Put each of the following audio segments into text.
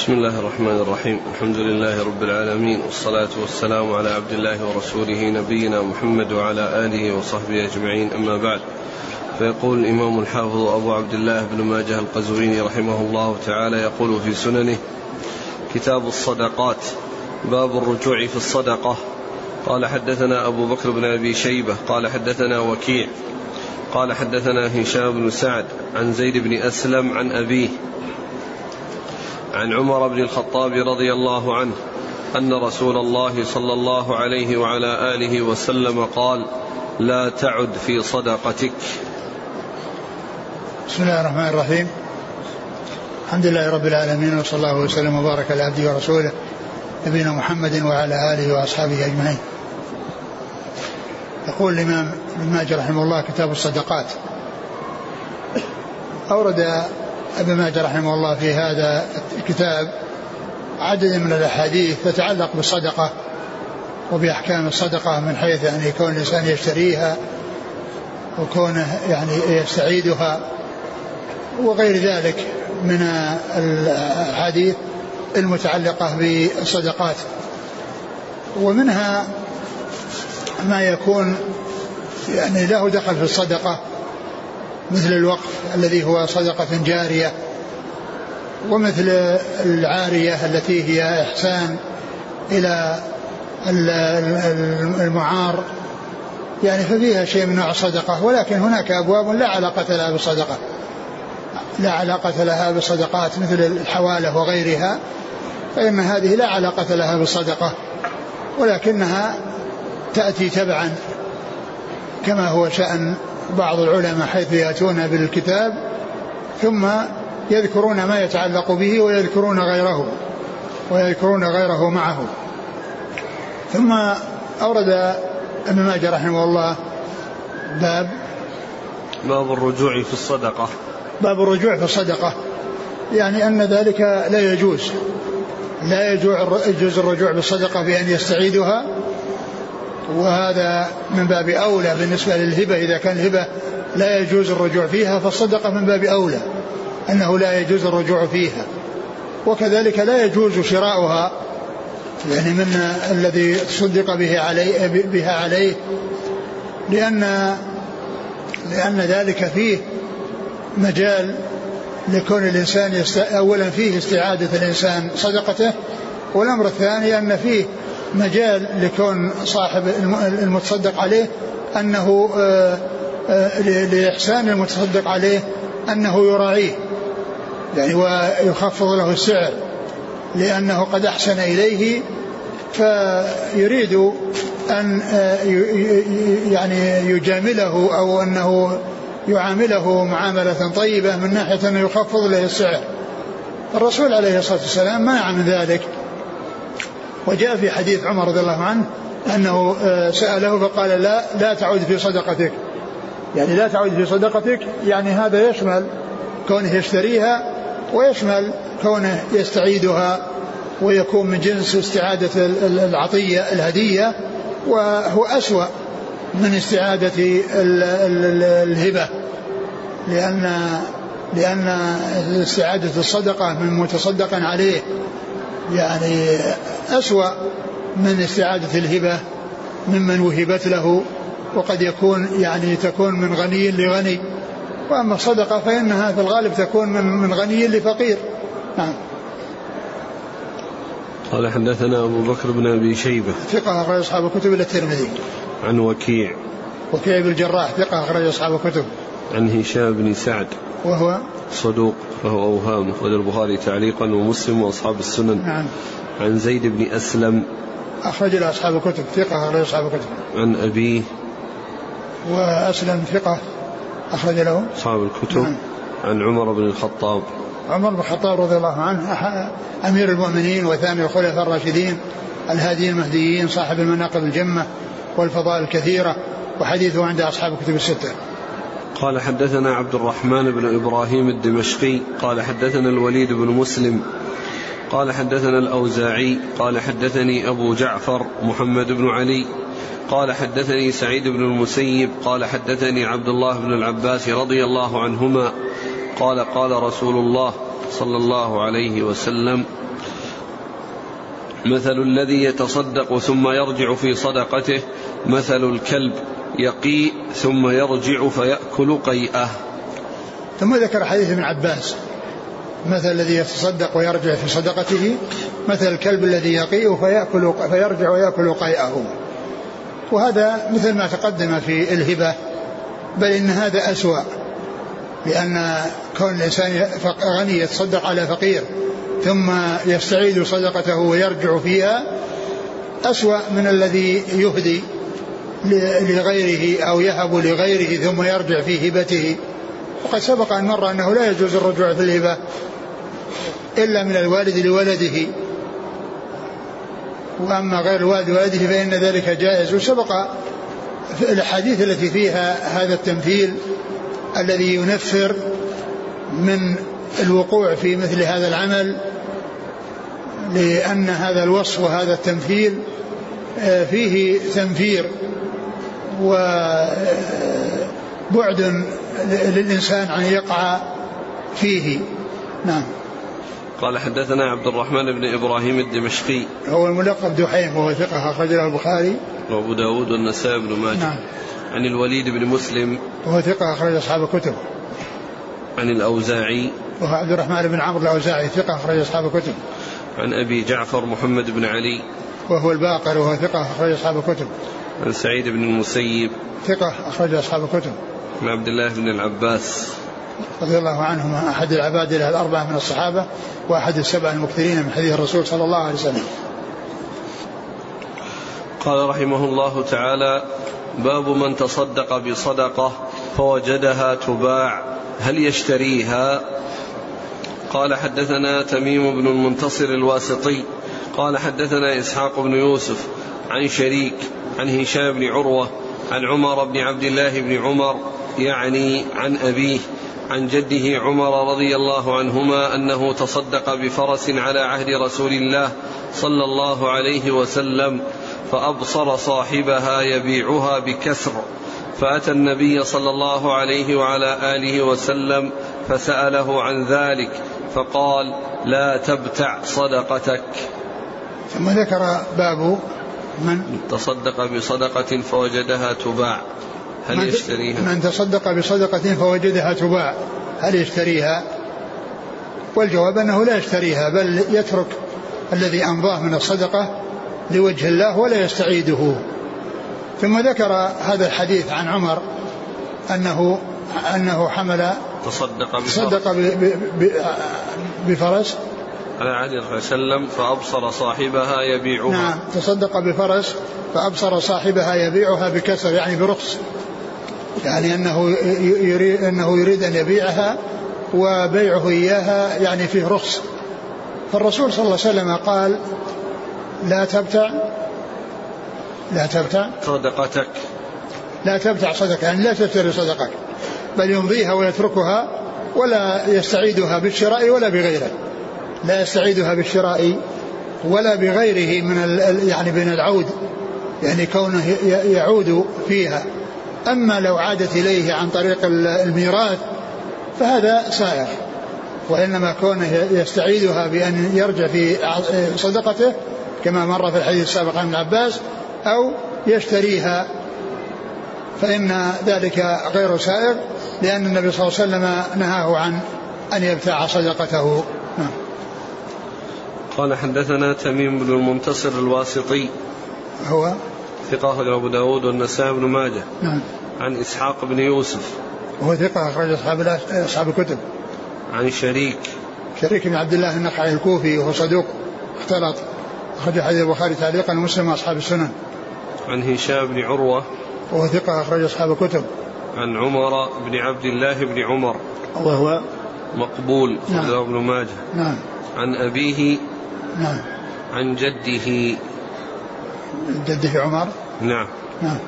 بسم الله الرحمن الرحيم. الحمد لله رب العالمين والصلاة والسلام على عبد الله ورسوله نبينا محمد وعلى آله وصحبه أجمعين. أما بعد فيقول الإمام الحافظ أبو عبد الله بن ماجه القزويني رحمه الله تعالى يقول في سننه كتاب الصدقات باب الرجوع في الصدقة. قال حدثنا أبو بكر بن أبي شيبة قال حدثنا وكيع قال حدثنا هشام بن سعد عن زيد بن أسلم عن أبيه عن عمر بن الخطاب رضي الله عنه أن رسول الله صلى الله عليه وعلى آله وسلم قال لا تعد في صدقتك. بسم الله الرحمن الرحيم. الحمد لله رب العالمين وصلى الله وسلم وبارك على عبده ورسوله نبينا محمد وعلى آله وأصحابه أجمعين. يقول الإمام ابن ماجه رحمه الله كتاب الصدقات. أورد ابن ماجه رحمه الله في هذا الكتاب عدد من الأحاديث تتعلق بالصدقة وبأحكام الصدقة من حيث يعني كون الإنسان يشتريها وكونه يعني يستعيدها وغير ذلك من الأحاديث المتعلقة بالصدقات. ومنها ما يكون يعني له دخل في الصدقة مثل الوقف الذي هو صدقة جارية ومثل العارية التي هي إحسان إلى المعار. يعني ففيها شيء من نوع الصدقة ولكن هناك أبواب لا علاقة لها بالصدقة. لا علاقة لها بالصدقات مثل الحوالة وغيرها فإن هذه لا علاقة لها بالصدقة ولكنها تأتي تبعا كما هو شأن بعض العلماء حيث يأتون بالكتاب ثم يذكرون ما يتعلق به ويذكرون غيره ويذكرون غيره معه. ثم أورد ابن ماجه رحمه الله باب باب الرجوع في الصدقة. باب الرجوع في الصدقة. يعني أن ذلك لا يجوز لا يجوز الرجوع بالصدقة بأن يستعيدها وهذا من باب أولى بالنسبة للهبة إذا كان الهبة لا يجوز الرجوع فيها فالصدقة من باب أولى أنه لا يجوز الرجوع فيها وكذلك لا يجوز شراؤها يعني من الذي تصدق به عليه بها عليه لأن لأن ذلك فيه مجال لكون الإنسان. أولا فيه استعادة الإنسان صدقته والأمر الثاني أن فيه مجال لكون صاحب المتصدق عليه أنه آه، آه، لإحسان المتصدق عليه أنه يراعيه. يعني ويخفض له السعر لأنه قد أحسن إليه فيريد أن آه، يعني يجامله أو أنه يعامله معاملة طيبة من ناحية أنه يخفض له السعر. الرسول عليه الصلاة والسلام منع من ذلك. وجاء في حديث عمر رضي الله عنه أنه آه، سأله فقال لا لا تعود في صدقتك. يعني لا تعود في صدقتك يعني هذا يشمل كونه يشتريها ويشمل كونه يستعيدها ويكون من جنس استعادة العطية الهدية وهو أسوأ من استعادة الهبة. لأن لأن استعادة الصدقة من متصدق عليه يعني أسوأ من استعادة الهبة ممن وهبت له وقد يكون يعني تكون من غني لغني. وأما الصدقة فإنها في الغالب تكون من, من غني لفقير. نعم. قال حدثنا أبو بكر بن أبي شيبة. ثقة أخرج أصحاب الكتب إلى الترمذي. عن وكيع. وكيع بن الجراح ثقة أخرج أصحاب الكتب. عن هشام بن سعد. وهو صدوق. فهو أوهام. أخرج البخاري تعليقا ومسلم وأصحاب السنن. نعم. عن زيد بن أسلم. أخرج له أصحاب الكتب. ثقة أخرج أصحاب الكتب. عن أبيه وأسلم ثقة أخرج له. أصحاب الكتب. نعم. عن عمر بن الخطاب. عمر بن الخطاب رضي الله عنه أمير المؤمنين وثاني الخلفاء الراشدين الهاديين المهديين صاحب المناقب الجمة والفضائل الكثيرة وحديثه عند أصحاب الكتب الستة. قال حدثنا عبد الرحمن بن إبراهيم الدمشقي قال حدثنا الوليد بن مسلم قال حدثنا الأوزاعي قال حدثني أبو جعفر محمد بن علي قال حدثني سعيد بن المسيب قال حدثني عبد الله بن العباس رضي الله عنهما قال قال رسول الله صلى الله عليه وسلم مثل الذي يتصدق ثم يرجع في صدقته مثل الكلب يقيء ثم يرجع فيأكل قيئه. ثم ذكر حديث ابن عباس مثل الذي يتصدق ويرجع في صدقته مثل الكلب الذي يقيء فيأكل فيرجع ويأكل قيئه. وهذا مثل ما تقدم في الهبة بل إن هذا أسوأ لأن كون الإنسان غني يتصدق على فقير ثم يستعيد صدقته ويرجع فيها أسوأ من الذي يهدي لغيره أو يهب لغيره ثم يرجع في هبته. وقد سبق أن مر أنه لا يجوز الرجوع في الهبة إلا من الوالد لولده. وأما غير الوالد ولده فإن ذلك جائز. وسبق في الأحاديث التي فيها هذا التمثيل الذي ينفر من الوقوع في مثل هذا العمل لأن هذا الوصف وهذا التمثيل فيه تنفير وبعد للإنسان أن يقع فيه. نعم. قال حدثنا عبد الرحمن بن إبراهيم الدمشقي. هو الملقب دحيم وهو ثقة أخرج له البخاري. وأبو داود والنسائي بن ماجه. نعم. عن الوليد بن مسلم. وهو ثقة أخرج أصحاب الكتب. عن الأوزاعي. وهو عبد الرحمن بن عمرو الأوزاعي ثقة أخرج أصحاب الكتب. عن أبي جعفر محمد بن علي. وهو الباقر وهو ثقة أخرج أصحاب الكتب. عن سعيد بن المسيب. ثقة أخرج أصحاب الكتب. عن عبد الله بن العباس. رضي الله عنهما أحد العباد الأربعة من الصحابة وأحد السبع المكثرين من حديث الرسول صلى الله عليه وسلم. قال رحمه الله تعالى باب من تصدق بصدقة فوجدها تباع هل يشتريها؟ قال حدثنا تميم بن المنتصر الواسطي. قال حدثنا إسحاق بن يوسف عن شريك عن هشام بن عروة عن عمر بن عبد الله بن عمر يعني عن أبيه عن جده عمر رضي الله عنهما أنه تصدق بفرس على عهد رسول الله صلى الله عليه وسلم فأبصر صاحبها يبيعها بكسر فأتى النبي صلى الله عليه وعلى آله وسلم فسأله عن ذلك فقال لا تبتع صدقتك. ثم ذكر باب من تصدق بصدقة فوجدها تباع. هل من يشتريها؟ من تصدق بصدقة فوجدها تباع. هل يشتريها؟ والجواب أنه لا يشتريها بل يترك الذي أمضاه من الصدقة لوجه الله ولا يستعيده. ثم ذكر هذا الحديث عن عمر أنه أنه حمل تصدق بفرس, تصدق بفرس. على عهد صلى الله عليه وسلم فأبصر صاحبها يبيعها. نعم تصدق بفرس فأبصر صاحبها يبيعها بكسر يعني برخص. يعني أنه يريد أنه يريد أن يبيعها وبيعه إياها يعني فيه رخص. فالرسول صلى الله عليه وسلم قال لا تبتع لا تبتع. صدقتك. لا تبتع صدقة يعني لا تشتري صدقك بل يمضيها ويتركها ولا يستعيدها بالشراء ولا بغيره لا يستعيدها بالشراء ولا بغيره من يعني من العود يعني كونه يعود فيها. أما لو عادت إليه عن طريق الميراث فهذا سائر وإنما كونه يستعيدها بأن يرجع في صدقته كما مر في الحديث السابق عن ابن أو يشتريها. فإن ذلك غير سائر لأن النبي صلى الله عليه وسلم نهاه عن أن يبتاع صدقته. قال حدثنا تميم بن المنتصر الواسطي. هو؟ ثقة أخرج أبو داود والنسائي بن ماجه. نعم. عن إسحاق بن يوسف. وهو ثقة أخرج أصحاب أصحاب الكتب. عن شريك. شريك بن عبد الله النخعي الكوفي وهو صدوق اختلط. أخرج حديث البخاري تعليقا ومسلم وأصحاب السنن. عن هشام بن عروة. وهو ثقة أخرج أصحاب الكتب. عن عمر بن عبد الله بن عمر. وهو؟ مقبول. نعم. ابن ماجه. نعم. عن أبيه نعم. عن جده. جده عمر. نعم. نعم.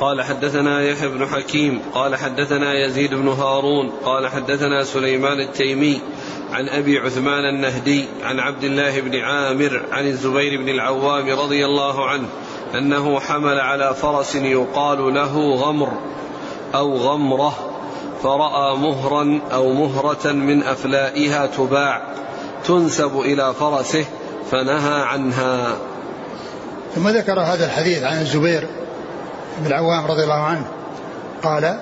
قال حدثنا يحيى بن حكيم قال حدثنا يزيد بن هارون قال حدثنا سليمان التيمي عن أبي عثمان النهدي عن عبد الله بن عامر عن الزبير بن العوام رضي الله عنه أنه حمل على فرس يقال له غمر أو غمرة فرأى مهرا أو مهرة من أفلائها تباع. تنسب إلى فرسه فنهى عنها. ثم ذكر هذا الحديث عن الزبير بن العوام رضي الله عنه. قال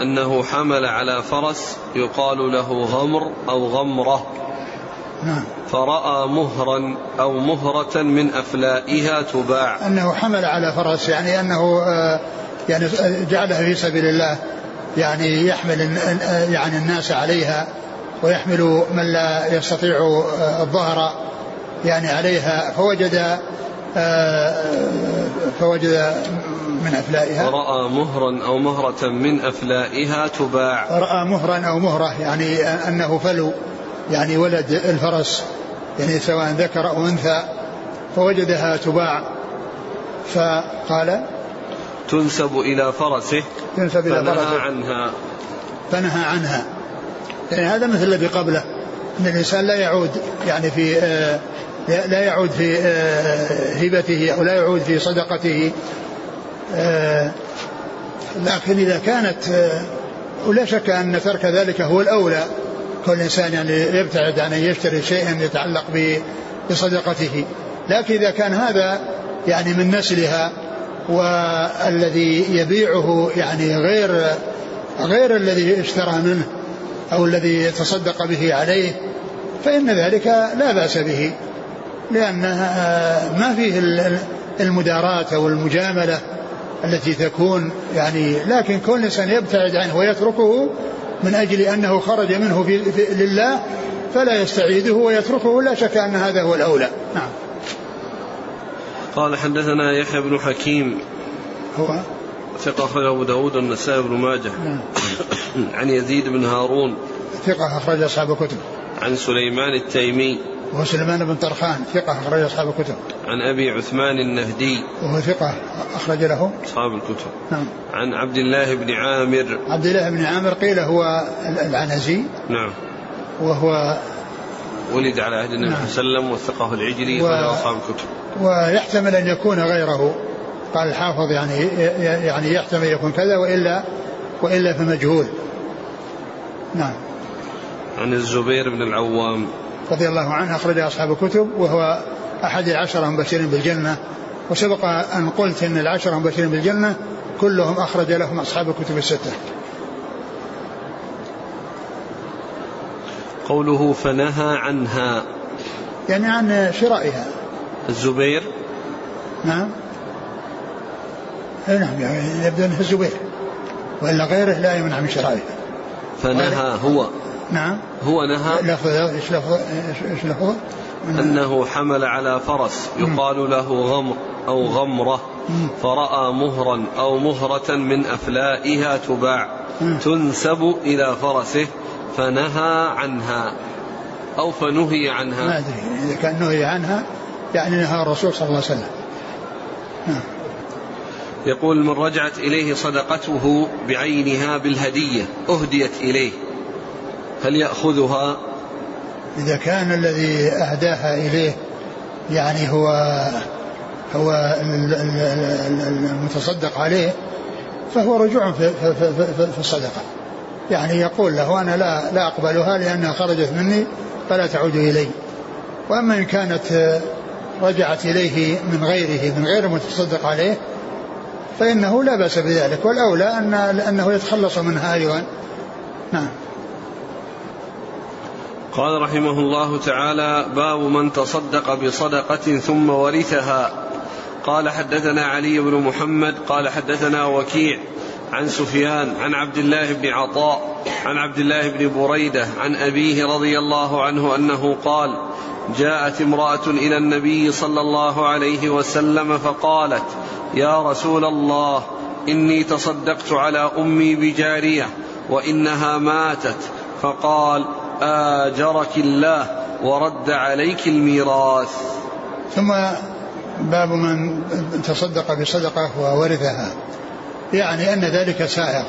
أنه حمل على فرس يقال له غمر أو غمرة. نعم. فرأى مهرا أو مهرة من أفلائها تباع. أنه حمل على فرس يعني أنه آه، يعني جعلها في سبيل الله يعني يحمل يعني الناس عليها. ويحمل من لا يستطيع آه، الظهر يعني عليها فوجد آه، فوجد من أفلائها. ورأى مهرا أو مهرة من أفلائها تباع. رأى مهرا أو مهرة يعني أنه فلو يعني ولد الفرس يعني سواء ذكر أو أنثى فوجدها تباع. فقال تنسب إلى فرسه تنسب إلى فنهى فرسه. عنها. فنهى عنها. يعني هذا مثل الذي قبله أن الإنسان لا يعود يعني في آه لا يعود في آه هبته أو لا يعود في صدقته آه لكن إذا كانت آه ولا شك أن ترك ذلك هو الأولى كل إنسان يعني يبتعد عن أن يشتري شيئا يتعلق بصدقته. لكن إذا كان هذا يعني من نسلها والذي يبيعه يعني غير غير الذي اشترى منه أو الذي يتصدق به عليه فإن ذلك لا بأس به لأن ما فيه المداراة أو المجاملة التي تكون يعني لكن كل إنسان يبتعد عنه ويتركه من أجل أنه خرج منه في لله فلا يستعيده ويتركه لا شك أن هذا هو الأولى. نعم. قال حدثنا يحيى بن حكيم. هو؟ ثقة أخرج أبو داود والنسائي بن ماجه. نعم. عن يزيد بن هارون. ثقة أخرج أصحاب الكتب. عن سليمان التيمي. وهو سليمان بن طرخان. ثقة أخرج أصحاب الكتب. عن أبي عثمان النهدي. وهو ثقة أخرج له. أصحاب الكتب. نعم. عن عبد الله بن عامر. عبد الله بن عامر قيل هو العنزي. نعم. وهو ولد على عهد النبي صلى الله عليه وسلم وثقة العجلي و- أصحاب الكتب. ويحتمل أن يكون غيره. قال الحافظ يعني يعني يحتمل يكون كذا وإلا وإلا فمجهول. نعم. عن الزبير بن العوام. رضي الله عنه أخرج أصحاب الكتب وهو أحد العشرة المبشرين بالجنة. وسبق أن قلت أن العشرة المبشرين بالجنة كلهم أخرج لهم أصحاب الكتب الستة. قوله فنهى عنها. يعني عن شرائها. الزبير. نعم. نعم يعني يبدو أنه الزبير. وإلا غيره لا يمنع من شرائها فنهى هو. نعم. هو نهى. لفظ إيش لفظ إيش لفظ؟ أنه حمل على فرس. يقال له غمر أو غمرة. فرأى مهرا أو مهرة من أفلائها تباع. تنسب إلى فرسه. فنهى عنها. أو فنهي ما عنها أدري. إذا كان نهي عنها يعني نهى الرسول صلى الله عليه وسلم. نعم. يقول من رجعت إليه صدقته بعينها بالهدية أهديت إليه. هل يأخذها؟ إذا كان الذي أهداها إليه يعني هو هو ال- ال- ال- المتصدق عليه فهو رجوع في, في, في, في, في الصدقة. يعني يقول له أنا لا لا أقبلها لأنها خرجت مني فلا تعود إلي. وأما إن كانت رجعت إليه من غيره من غير المتصدق عليه فإنه لا بأس بذلك والأولى أن أنه يتخلص منها أيضا نعم. قال رحمه الله تعالى باب من تصدق بصدقة ثم ورثها. قال حدثنا علي بن محمد قال حدثنا وكيع عن سفيان عن عبد الله بن عطاء عن عبد الله بن بريدة عن أبيه رضي الله عنه أنه قال جاءت امرأة إلى النبي صلى الله عليه وسلم فقالت يا رسول الله إني تصدقت على أمي بجارية وإنها ماتت فقال آجرك الله ورد عليك الميراث. ثم باب من تصدق بصدقة وورثها. يعني أن ذلك سائغ.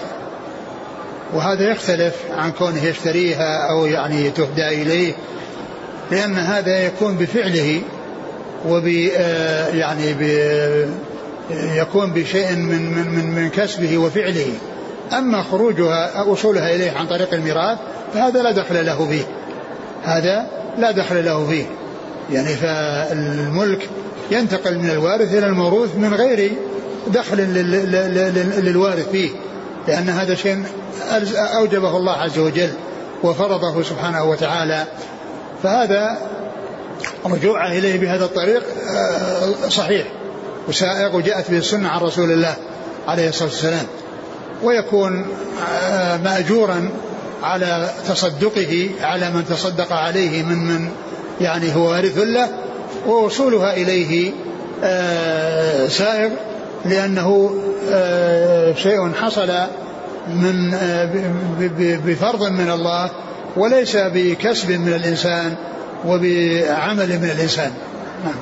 وهذا يختلف عن كونه يشتريها أو يعني تهدى إليه لأن هذا يكون بفعله وب آه يعني ب يكون بشيء من من من من كسبه وفعله. أما خروجها وصولها إليه عن طريق الميراث فهذا لا دخل له به هذا لا دخل له فيه. يعني فالملك ينتقل من الوارث إلى الموروث من غير دخل للوارث فيه لأن هذا شيء أوجبه الله عز وجل وفرضه سبحانه وتعالى. فهذا رجوعه إليه بهذا الطريق آه، صحيح وسائق وجاءت به السنة عن رسول الله عليه الصلاة والسلام. ويكون آه، مأجورا على تصدقه على من تصدق عليه من من يعني هو وارث له ووصولها إليه آه، سائغ لأنه شيء حصل من بفرض من الله وليس بكسب من الإنسان وبعمل من الإنسان. نعم.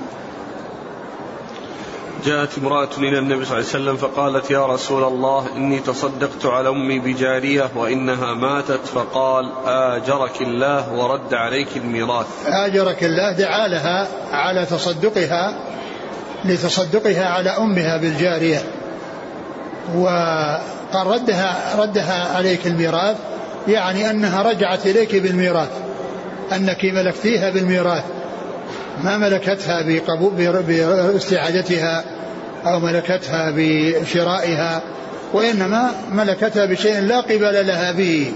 جاءت امرأة إلى النبي صلى الله عليه وسلم فقالت يا رسول الله إني تصدقت على أمي بجارية وإنها ماتت. فقال آجرك الله ورد عليك الميراث. آجرك الله دعا لها على تصدقها. لتصدقها على أمها بالجارية. وقال ردها ردها عليك الميراث يعني أنها رجعت إليك بالميراث أنك ملكتيها بالميراث. ما ملكتها باستعادتها أو ملكتها بشرائها وإنما ملكتها بشيء لا قبل لها به.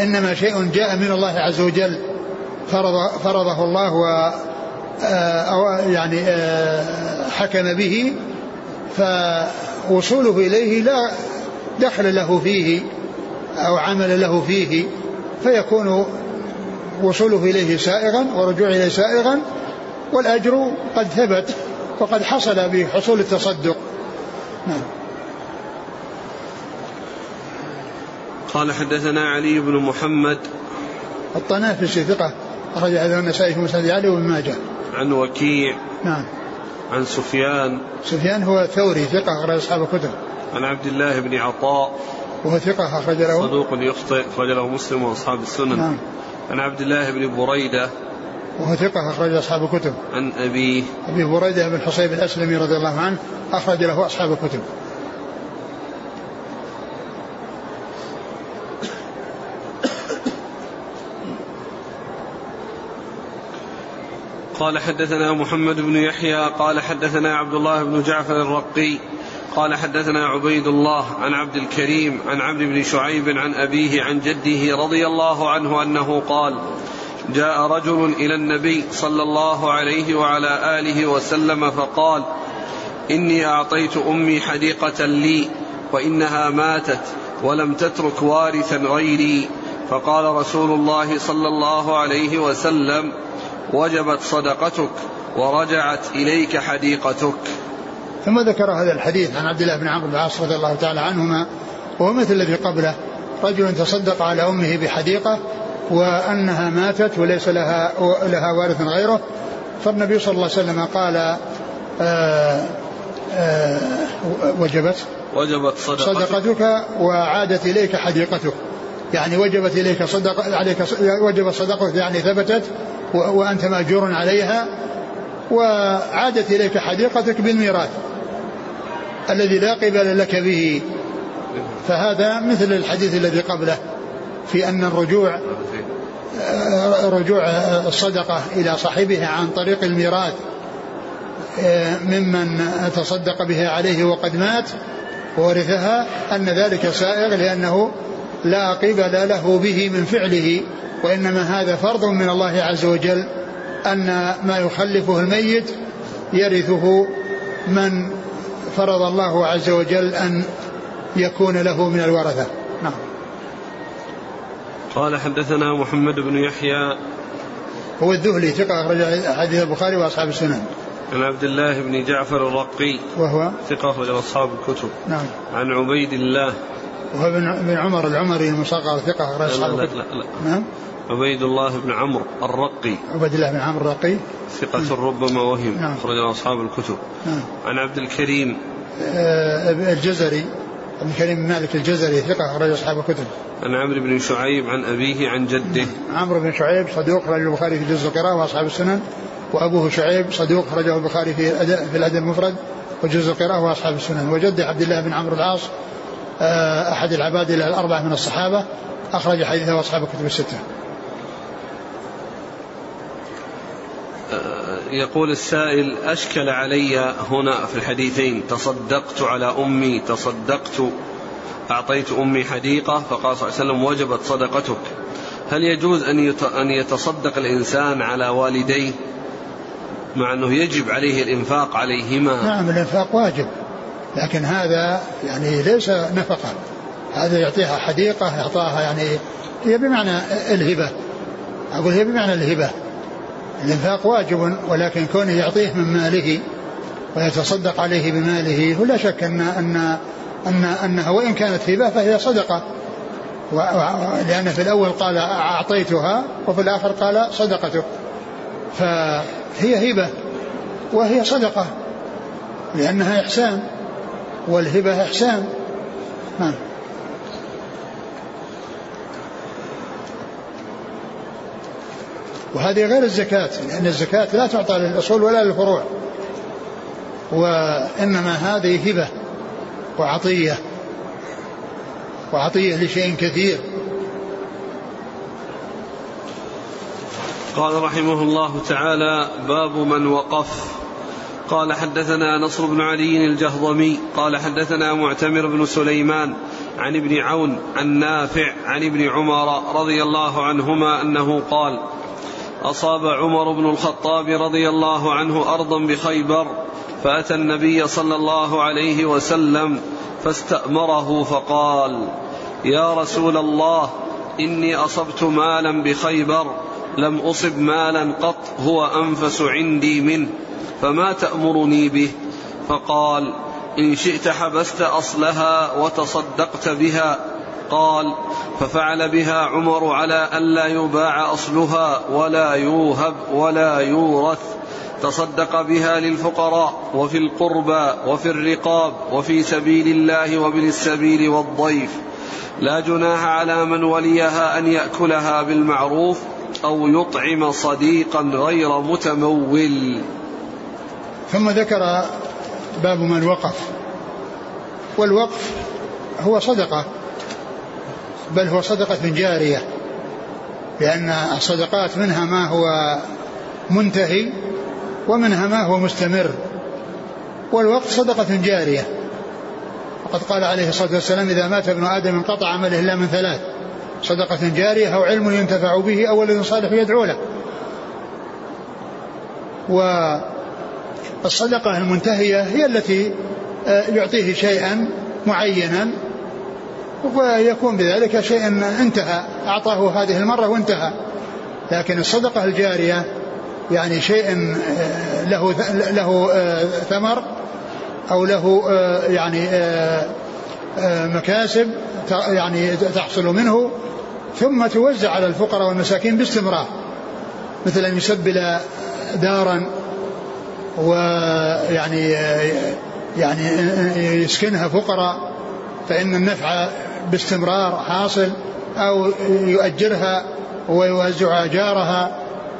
إنما شيء جاء من الله عز وجل فرض فرضه الله و أو يعني آه، حكم به فوصوله إليه لا دخل له فيه أو عمل له فيه فيكون وصوله إليه سائغا ورجوع إليه سائغا والأجر قد ثبت وقد حصل بحصول التصدق. نعم. قال حدثنا علي بن محمد. الطنافسي ثقة أخرج هذا النسائي في مسند علي وابن ماجه. عن وكيع نعم. عن سفيان. سفيان هو ثوري ثقة أخرج أصحاب الكتب. عن عبد الله بن عطاء. وهو ثقة أخرج له. صدوق يخطئ أخرج له مسلم وأصحاب السنن. نعم. عن عبد الله بن بريدة. وهو ثقة أخرج أصحاب الكتب. عن أبيه. أبي بريدة بن حصيب الأسلمي رضي الله عنه أخرج له أصحاب الكتب. قال حدثنا محمد بن يحيى قال حدثنا عبد الله بن جعفر الرقي قال حدثنا عبيد الله عن عبد الكريم عن عمرو بن شعيب عن أبيه عن جده رضي الله عنه أنه قال جاء رجل إلى النبي صلى الله عليه وعلى آله وسلم فقال إني أعطيت أمي حديقة لي وإنها ماتت ولم تترك وارثا غيري. فقال رسول الله صلى الله عليه وسلم وجبت صدقتك ورجعت إليك حديقتك. ثم ذكر هذا الحديث عن عبد الله بن عمرو بن العاص رضي الله تعالى عنهما وهو مثل الذي قبله. رجل تصدق على أمه بحديقة وأنها ماتت وليس لها لها وارث غيره. فالنبي صلى الله عليه وسلم قال آآ آه، آآ آه، وجبت وجبت صدقتك, صدقتك وعادت إليك حديقتك. يعني وجبت إليك صدق عليك وجبت صدقتك يعني ثبتت وأنت مأجور عليها وعادت إليك حديقتك بالميراث الذي لا قبل لك به. فهذا مثل الحديث الذي قبله في أن الرجوع رجوع الصدقة إلى صاحبها عن طريق الميراث ممن تصدق بها عليه وقد مات وورثها أن ذلك سائغ لأنه لا قبل له به من فعله وإنما هذا فرض من الله عز وجل أن ما يخلفه الميت يرثه من فرض الله عز وجل أن يكون له من الورثة. نعم. قال حدثنا محمد بن يحيى. هو الذهلي ثقة أخرج حديث البخاري وأصحاب السنن. عن عبد الله بن جعفر الرقي وهو؟ ثقة أخرج أصحاب الكتب. نعم. عن عبيد الله وهو بن عمر العمري المصغر ثقة أخرج أصحاب الكتب لا لا لا. نعم؟ عبيد الله بن عمرو الرقي. عبيد الله بن عمرو الرقي. ثقة نعم. ربما وهم نعم. أخرج أصحاب الكتب. نعم. عن عبد الكريم. آه الجزري. ابن كريم بن مالك الجزري ثقة أخرج أصحاب الكتب. عن عمرو بن شعيب عن أبيه عن جده. عمرو بن شعيب صدوق أخرج البخاري في جزء القراءة وأصحاب السنن. وأبوه شعيب صدوق أخرجه البخاري في الأدب في الأدب المفرد. وجزء القراءة وأصحاب السنن. وجده عبد الله بن عمرو العاص أحد العباد الأربعة من الصحابة أخرج حديثه أصحاب الكتب الستة. يقول السائل أشكل علي هنا في الحديثين تصدقت على أمي تصدقت أعطيت أمي حديقة فقال صلى الله عليه وسلم وجبت صدقتك. هل يجوز أن أن يتصدق الإنسان على والديه؟ مع أنه يجب عليه الإنفاق عليهما. نعم الإنفاق واجب. لكن هذا يعني ليس نفقة. هذا يعطيها حديقة يعطاها يعني هي بمعنى الهبة. أقول هي بمعنى الهبة. الإنفاق واجب ولكن كونه يعطيه من ماله ويتصدق عليه بماله ولا شك أن أن أن أنها وإن كانت هبة فهي صدقة. لأن في الأول قال أعطيتها وفي الآخر قال صدقته. فهي هبة وهي صدقة لأنها إحسان. والهبة إحسان. نعم. وهذه غير الزكاة لأن الزكاة لا تعطى للأصول ولا للفروع. وإنما هذه هبة وعطية وعطية لشيء كثير. قال رحمه الله تعالى باب من وقف. قال حدثنا نصر بن علي الجهضمي قال حدثنا معتمر بن سليمان عن ابن عون عن نافع عن ابن عمر رضي الله عنهما أنه قال أصاب عمر بن الخطاب رضي الله عنه أرضا بخيبر فأتى النبي صلى الله عليه وسلم فاستأمره فقال يا رسول الله إني أصبت مالا بخيبر لم أصب مالا قط هو أنفس عندي منه. فما تأمرني به؟ فقال إن شئت حبست أصلها وتصدقت بها. قال ففعل بها عمر على الا يباع أصلها ولا يوهب ولا يورث. تصدق بها للفقراء وفي القربى وفي الرقاب وفي سبيل الله وابن السبيل والضيف. لا جناح على من وليها أن يأكلها بالمعروف أو يطعم صديقا غير متمول. ثم ذكر باب من وقف. والوقف هو صدقة بل هو صدقة جارية لأن الصدقات منها ما هو منتهي ومنها ما هو مستمر. والوقت صدقة جارية. وقد قال عليه الصلاة والسلام إذا مات ابن آدم انقطع عمله إلا من ثلاث صدقة جارية أو علم ينتفع به أو ولد صالح يدعو له. والصدقة المنتهية هي التي آه، يعطيه شيئا معينا ويكون بذلك شيء انتهى أعطاه هذه المرة وانتهى. لكن الصدقة الجارية يعني شيء آه، له له آه، ثمر أو له يعني مكاسب يعني تحصل منه ثم توزع على الفقراء والمساكين باستمرار. مثل ان يسبل دارا ويعني يعني يسكنها فقراء فإن النفع باستمرار حاصل أو يؤجرها ويوزع جارها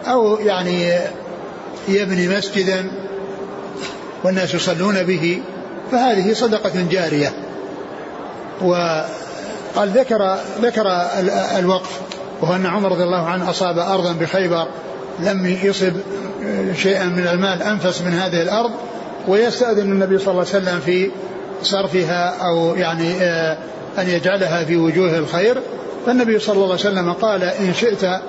أو يعني يبني مسجدا والناس يصلون به فهذه صدقة جارية. وقال ذكر ذكر الوقف وهو أن عمر رضي الله عنه أصاب أرضا بخيبر لم يصب شيئا من المال أنفس من هذه الأرض ويستأذن النبي صلى الله عليه وسلم في صرفها أو يعني آه، أن يجعلها في وجوه الخير. فالنبي صلى الله عليه وسلم قال إن شئت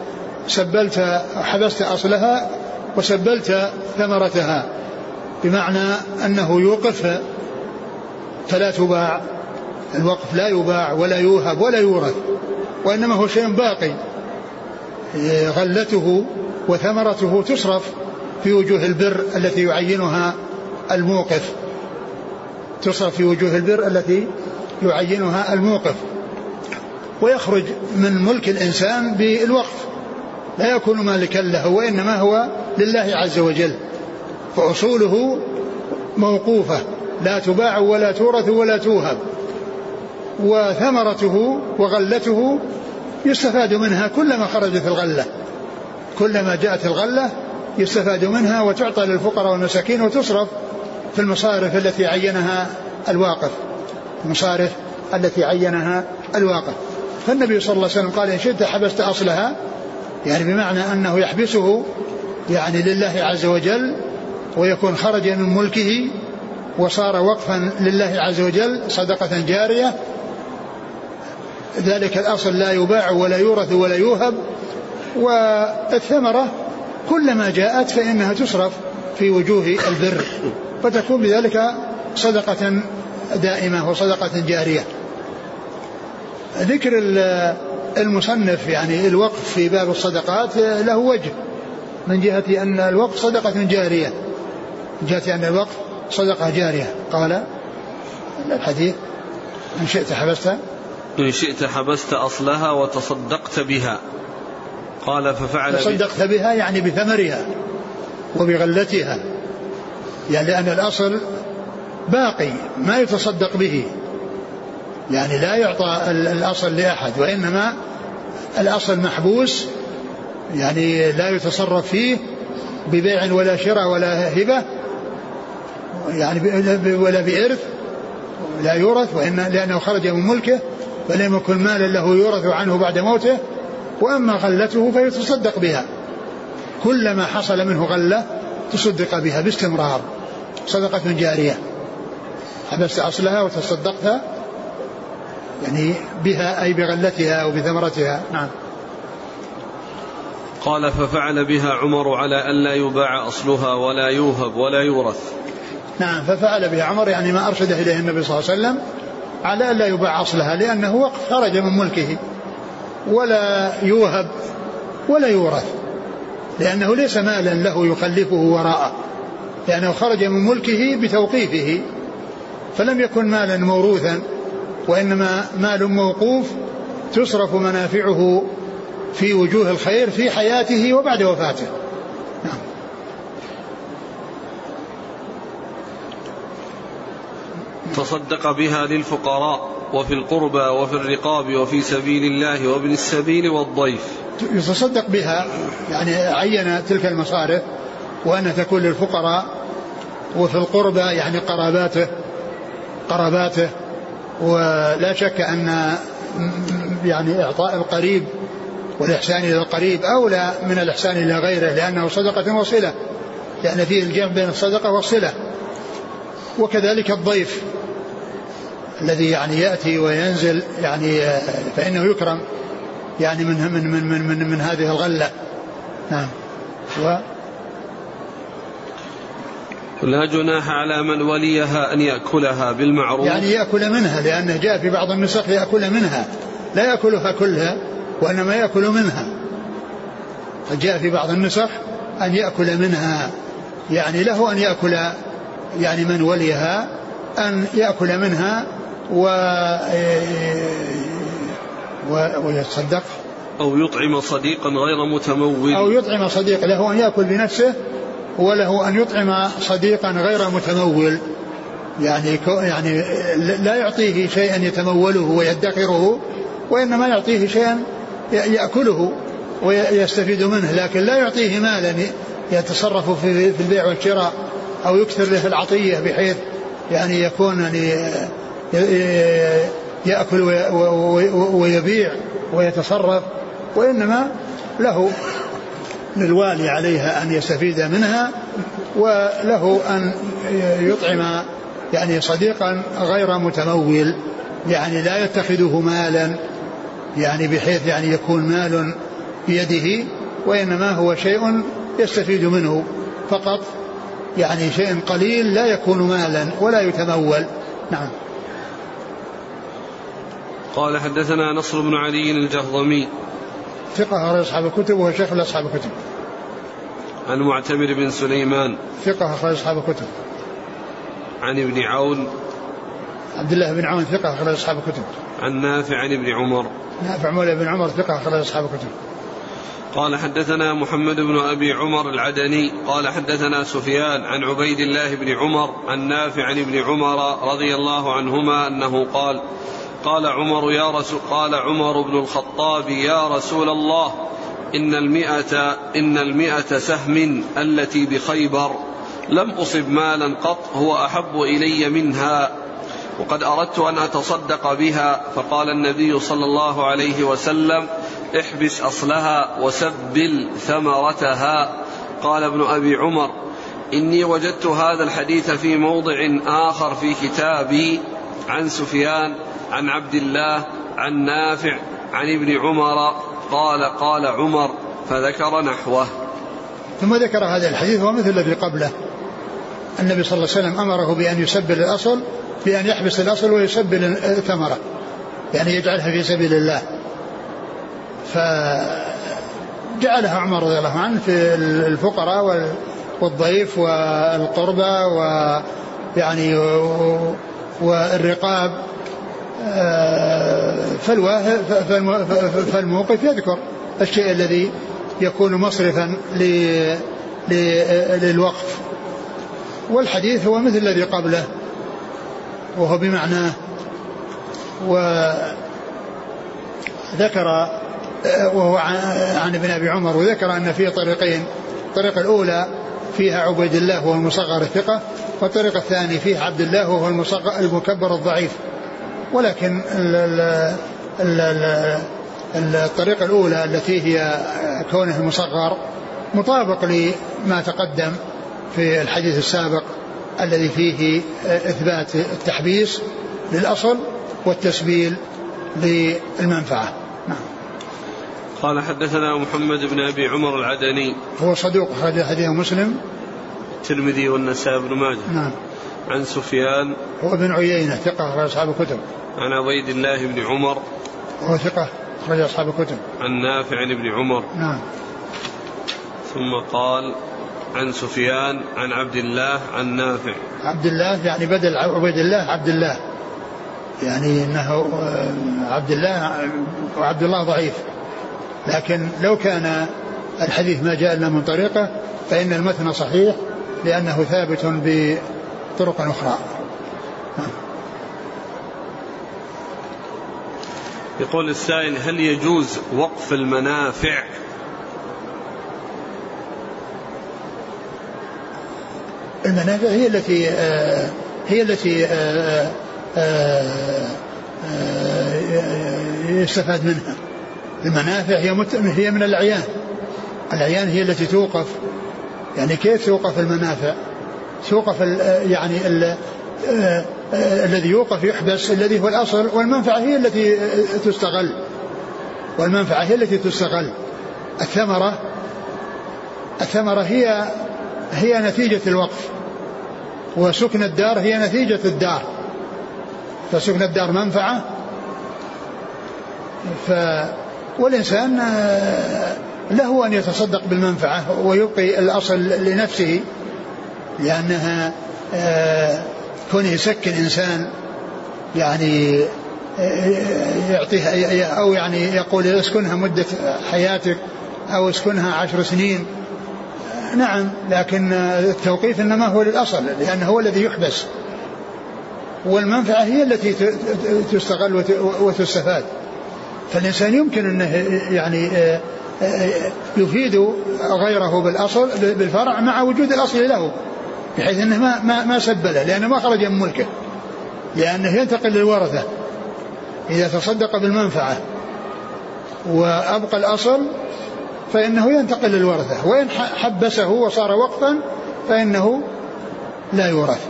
سبلت حبست أصلها وسبلت ثمرتها. بمعنى أنه يوقف فلا تباع الوقف لا يباع ولا يوهب ولا يورث وإنما هو شيء باقي غلته وثمرته تصرف في وجوه البر التي يعينها الموقف. تصرف في وجوه البر التي يعينها الموقف. ويخرج من ملك الإنسان بالوقف. لا يكون مالكا له وإنما هو لله عز وجل. فأصوله موقوفة لا تباع ولا تورث ولا توهب. وثمرته وغلته يستفاد منها كلما خرجت الغلة. كلما جاءت الغلة يستفاد منها وتعطى للفقراء والمساكين وتصرف في المصارف التي عينها الواقف. المصارف التي عينها الواقف. فالنبي صلى الله عليه وسلم قال إن شئت حبست أصلها. يعني بمعنى أنه يحبسه يعني لله عز وجل ويكون خرج من ملكه وصار وقفا لله عز وجل صدقة جارية. ذلك الأصل لا يباع ولا يورث ولا يوهب. والثمرة كلما جاءت فإنها تصرف في وجوه البر فتكون بذلك صدقة دائمة وصدقة جارية. ذكر المصنف يعني الوقف في باب الصدقات له وجه من جهة أن الوقف صدقة جارية. من جهة أن الوقف صدقة جارية. قال الحديث إن شئت حبست. إن شئت حبست أصلها وتصدقت بها. قال ففعل تصدقت بها يعني بثمرها وبغلتها. يعني لأن الأصل باقي ما يتصدق به. يعني لا يعطى الأصل لأحد وإنما الأصل محبوس يعني لا يتصرف فيه ببيع ولا شراء ولا هبة يعني ولا بإرث لا يورث وإن لأنه خرج من ملكه فلم يكن مالا له يورث عنه بعد موته. وأما غلته فيتصدق بها. كلما حصل منه غلة تصدق بها باستمرار. صدقة جارية. حبست أصلها وتصدقت يعني بها أي بغلتها أو بثمرتها. نعم. قال ففعل بها عمر على ألا يباع أصلها ولا يوهب ولا يورث. نعم ففعل بها عمر يعني ما أرشد إليه النبي صلى الله عليه وسلم على ألا يباع أصلها لأنه وقف خرج من ملكه. ولا يوهب ولا يورث لأنه ليس مالا له يخلفه وراءه لأنه خرج من ملكه بتوقيفه فلم يكن مالا موروثا وإنما مال موقوف تصرف منافعه في وجوه الخير في حياته وبعد وفاته. نعم. تصدق بها للفقراء. وفي القربى وفي الرقاب وفي سبيل الله وابن السبيل والضيف. يتصدق بها يعني عين تلك المصارف وأن تكون للفقراء وفي القربى يعني قراباته قراباته ولا شك أن يعني إعطاء القريب والإحسان إلى القريب أولى من الإحسان إلى غيره لأنه صدقة وصلة. لأن فيه الجمع بين الصدقة والصلة. وكذلك الضيف. الذي يعني يأتي وينزل يعني فإنه يكرم يعني من من من من, من, من هذه الغلة. نعم. و لا جناح على من وليها أن يأكلها بالمعروف. يعني يأكل منها لأنه جاء في بعض النسخ يأكل منها. لا يأكلها كلها وإنما يأكل منها. فجاء في بعض النسخ أن يأكل منها. يعني له أن يأكل يعني من وليها أن يأكل منها و ويتصدق. أو يطعم صديقا غير متمول أو يطعم صديق له أن يأكل بنفسه وله أن يطعم صديقا غير متمول. يعني يعني لا يعطيه شيئا يتموله ويدخره وإنما يعطيه شيئا يأكله ويستفيد منه. لكن لا يعطيه مالا يتصرف في البيع والشراء أو يكثر له في العطية بحيث يعني يكون يعني يأكل ويبيع ويتصرف وإنما له للوالي عليها أن يستفيد منها وله أن يطعم يعني صديقا غير متمول يعني لا يتخذه مالا يعني بحيث يعني يكون مال بيده وإنما هو شيء يستفيد منه. فقط يعني شيء قليل لا يكون مالا ولا يتمول. نعم. قال حدثنا نصر بن علي الجهضمي. ثقة أخرج أصحاب الكتب وهو شيخ لأصحاب الكتب. عن معتمر بن سليمان. ثقة أخرج أصحاب الكتب. عن ابن عون. عبد الله بن عون ثقة أخرج أصحاب الكتب. عن نافع عن ابن عمر. نافع مولى بن عمر ثقة أخرج أصحاب الكتب. قال حدثنا محمد بن أبي عمر العدني. قال حدثنا سفيان عن عبيد الله بن عمر عن نافع عن ابن عمر رضي الله عنهما أنه قال قال عمر يا رسول قال عمر بن الخطاب يا رسول الله إن المئة إن المئة سهم التي بخيبر لم أصب مالا قط هو أحب إلي منها وقد أردت أن أتصدق بها فقال النبي صلى الله عليه وسلم احبس أصلها وسبل ثمرتها. قال ابن أبي عمر إني وجدت هذا الحديث في موضع آخر في كتابي عن سفيان عن عبد الله عن نافع عن ابن عمر قال قال عمر فذكر نحوه. ثم ذكر هذا الحديث ومثل الذي قبله. النبي صلى الله عليه وسلم أمره بأن يسبل الأصل بأن يحبس الأصل ويسبل الثمرة يعني يجعلها في سبيل الله. فجعلها عمر رضي الله عنه في الفقراء والضيف والقربى ويعني والرقاب آه، فالموقف يذكر الشيء الذي يكون مصرفا للوقف. والحديث هو مثل الذي قبله وهو بمعناه وذكر وهو عن ابن أبي عمر وذكر أن فيه طريقين الطريقة الأولى فيها عبيد الله وهو المصغر الثقة والطريق الثاني فيه عبد الله وهو المكبر الضعيف. ولكن الطريقة الأولى التي هي كونه المصغر مطابق لما تقدم في الحديث السابق الذي فيه إثبات التحبيس للأصل والتسبيل للمنفعة. نعم. قال حدثنا محمد بن أبي عمر العدني. هو صدوق حديث مسلم. الترمذي والنسائي بن ماجه. نعم. عن سفيان. هو ابن عيينة ثقة أخرج أصحاب الكتب. عن عبيد الله بن عمر. وهو ثقة أخرج أصحاب الكتب. عن نافع بن عمر. نعم. ثم قال عن سفيان عن عبد الله عن نافع. عبد الله يعني بدل عبيد الله عبد الله. يعني إنه آه، عبد الله وعبد الله ضعيف. لكن لو كان الحديث ما جاء إلا من طريقة فإن المتن صحيح لأنه ثابت بطرق أخرى. يقول السائل هل يجوز وقف المنافع؟ المنافع هي التي آه، هي التي آه، آه، يستفاد منها. المنافع هي هي من الأعيان. الأعيان هي التي توقف يعني كيف توقف المنافع؟ توقف يعني ال الذي يوقف يحبس الذي هو الأصل والمنفعة هي التي تستغل. والمنفعة هي التي تستغل. الثمرة الثمرة هي هي نتيجة الوقف. وسكن الدار هي نتيجة الدار. فسكن الدار منفعة. ف والإنسان آه، له أن يتصدق بالمنفعة ويبقي الأصل لنفسه لأنها آه، كونه يسكن إنسان يعني آه، يعطيها أو يعني يقول اسكنها مدة حياتك أو اسكنها عشر سنين. نعم لكن التوقيف إنما هو للأصل لأنه هو الذي يحبس. والمنفعة هي التي تستغل وتستفاد. فالإنسان يمكن إنه يعني آه، يفيد غيره بالأصل بالفرع مع وجود الأصل له بحيث إنه ما ما ما سبله لأنه ما خرج من ملكه لأنه ينتقل للورثة إذا تصدق بالمنفعة وأبقى الأصل فإنه ينتقل للورثة وإن حبسه وصار وقفا فإنه لا يورث.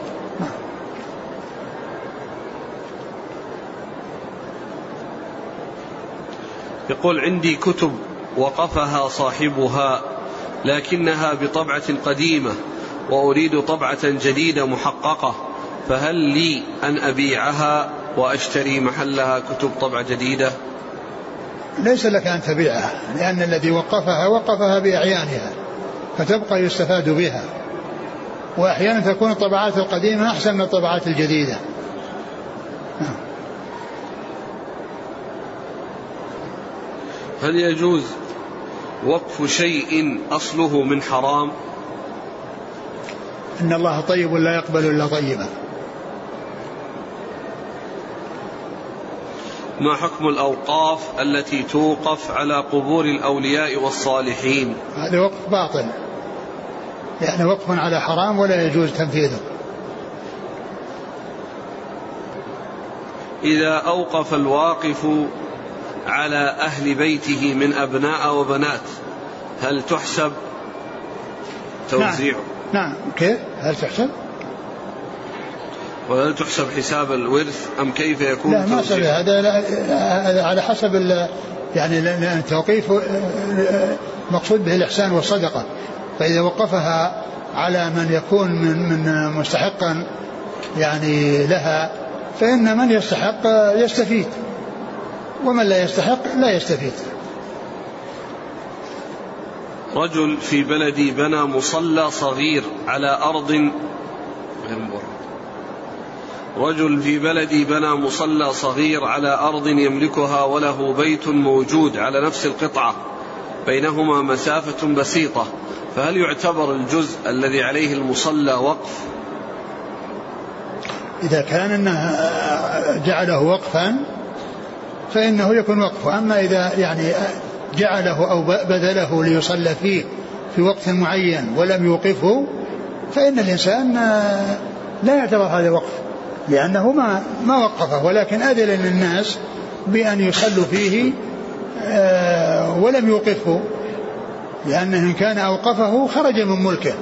يقول عندي كتب وقفها صاحبها لكنها بطبعة قديمة وأريد طبعة جديدة محققة فهل لي أن أبيعها وأشتري محلها كتب طبعة جديدة ليس لك أن تبيعها لأن الذي وقفها وقفها بأعيانها فتبقى يستفاد بها وأحيانا تكون الطبعات القديمة أحسن من الطبعات الجديدة. هل يجوز وقف شيء أصله من حرام؟ إن الله طيب لا يقبل إلا طيبا ما حكم الأوقاف التي توقف على قبور الأولياء والصالحين؟ هذا وقف باطل. يعني وقف على حرام ولا يجوز تنفيذه. إذا أوقف الواقف على أهل بيته من أبناء وبنات. هل تحسب توزيع؟ نعم, نعم. كيف؟ هل تحسب؟ وهل تحسب حساب الورث؟ أم كيف يكون لا ما هذا على حسب يعني التوقيف مقصود به الإحسان والصدقة. فإذا وقفها على من يكون من من مستحقا يعني لها فإن من يستحق يستفيد. ومن لا يستحق لا يستفيد. رجل في بلدي بنى مصلى صغير على أرض غير رجل في بلدي بنى مصلى صغير على أرض يملكها وله بيت موجود على نفس القطعة بينهما مسافة بسيطة فهل يعتبر الجزء الذي عليه المصلى وقف؟ إذا كان أنه جعله وقفا فإنه يكون وقف أما إذا يعني جعله أو بذله ليصلى فيه في وقت معين ولم يوقفه فإن الإنسان لا يعتبر هذا وقف لأنه ما ما وقفه. ولكن أذن للناس بأن يصلوا فيه آه، ولم يوقفه. لأنه إن كان أوقفه خرج من ملكه.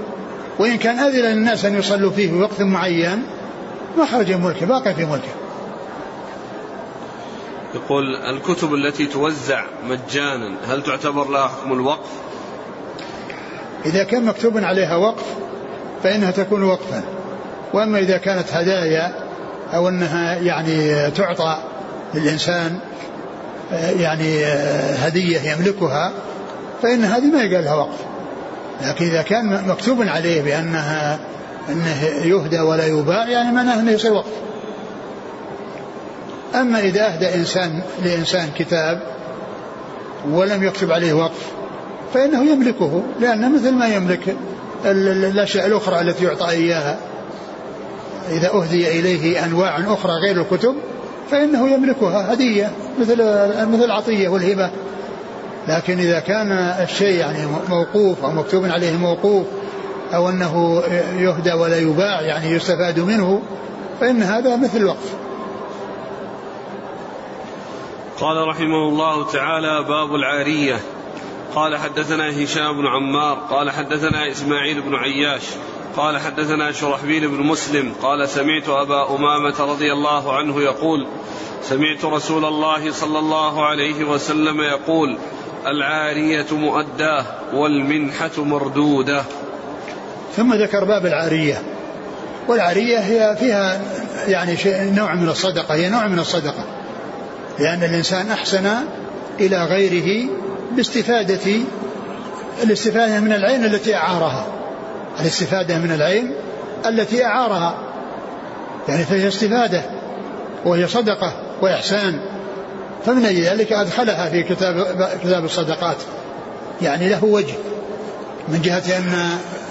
وإن كان أذن للناس أن يصلوا فيه في وقت معين ما خرج من ملكه باقي في ملكه. يقول الكتب التي توزع مجانا هل تعتبر لها حكم الوقف؟ إذا كان مكتوب عليها وقف فإنها تكون وقفا. وأما إذا كانت هدايا أو أنها يعني تعطى للإنسان يعني هدية يملكها فإن هذه ما يقال لها وقف. لكن إذا كان مكتوب عليه بأنها أنه يهدى ولا يباع يعني معناه أنه يصير وقف. أما إذا أهدى إنسان لإنسان كتاب ولم يكتب عليه وقف فإنه يملكه لأنه مثل ما يملك الأشياء الأخرى التي يعطى إياها. إذا أهدي إليه أنواع أخرى غير الكتب فإنه يملكها هدية مثل مثل العطية والهبة. لكن إذا كان الشيء يعني موقوف أو مكتوب عليه موقوف أو أنه يهدى ولا يباع يعني يستفاد منه فإن هذا مثل الوقف. قال رحمه الله تعالى باب العارية. قال حدثنا هشام بن عمار قال حدثنا إسماعيل بن عياش قال حدثنا شرحبيل بن مسلم قال سمعت أبا أمامة رضي الله عنه يقول سمعت رسول الله صلى الله عليه وسلم يقول العارية مؤداة والمنحة مردودة. ثم ذكر باب العارية. والعارية هي فيها يعني شيء نوع من الصدقة هي نوع من الصدقة. لأن الإنسان أحسن إلى غيره باستفادة الاستفادة من العين التي أعارها. الاستفادة من العين التي أعارها. يعني فهي استفادة وهي صدقة وإحسان. فمن أجل ذلك أدخلها في كتاب كتاب الصدقات. يعني له وجه. من جهة أن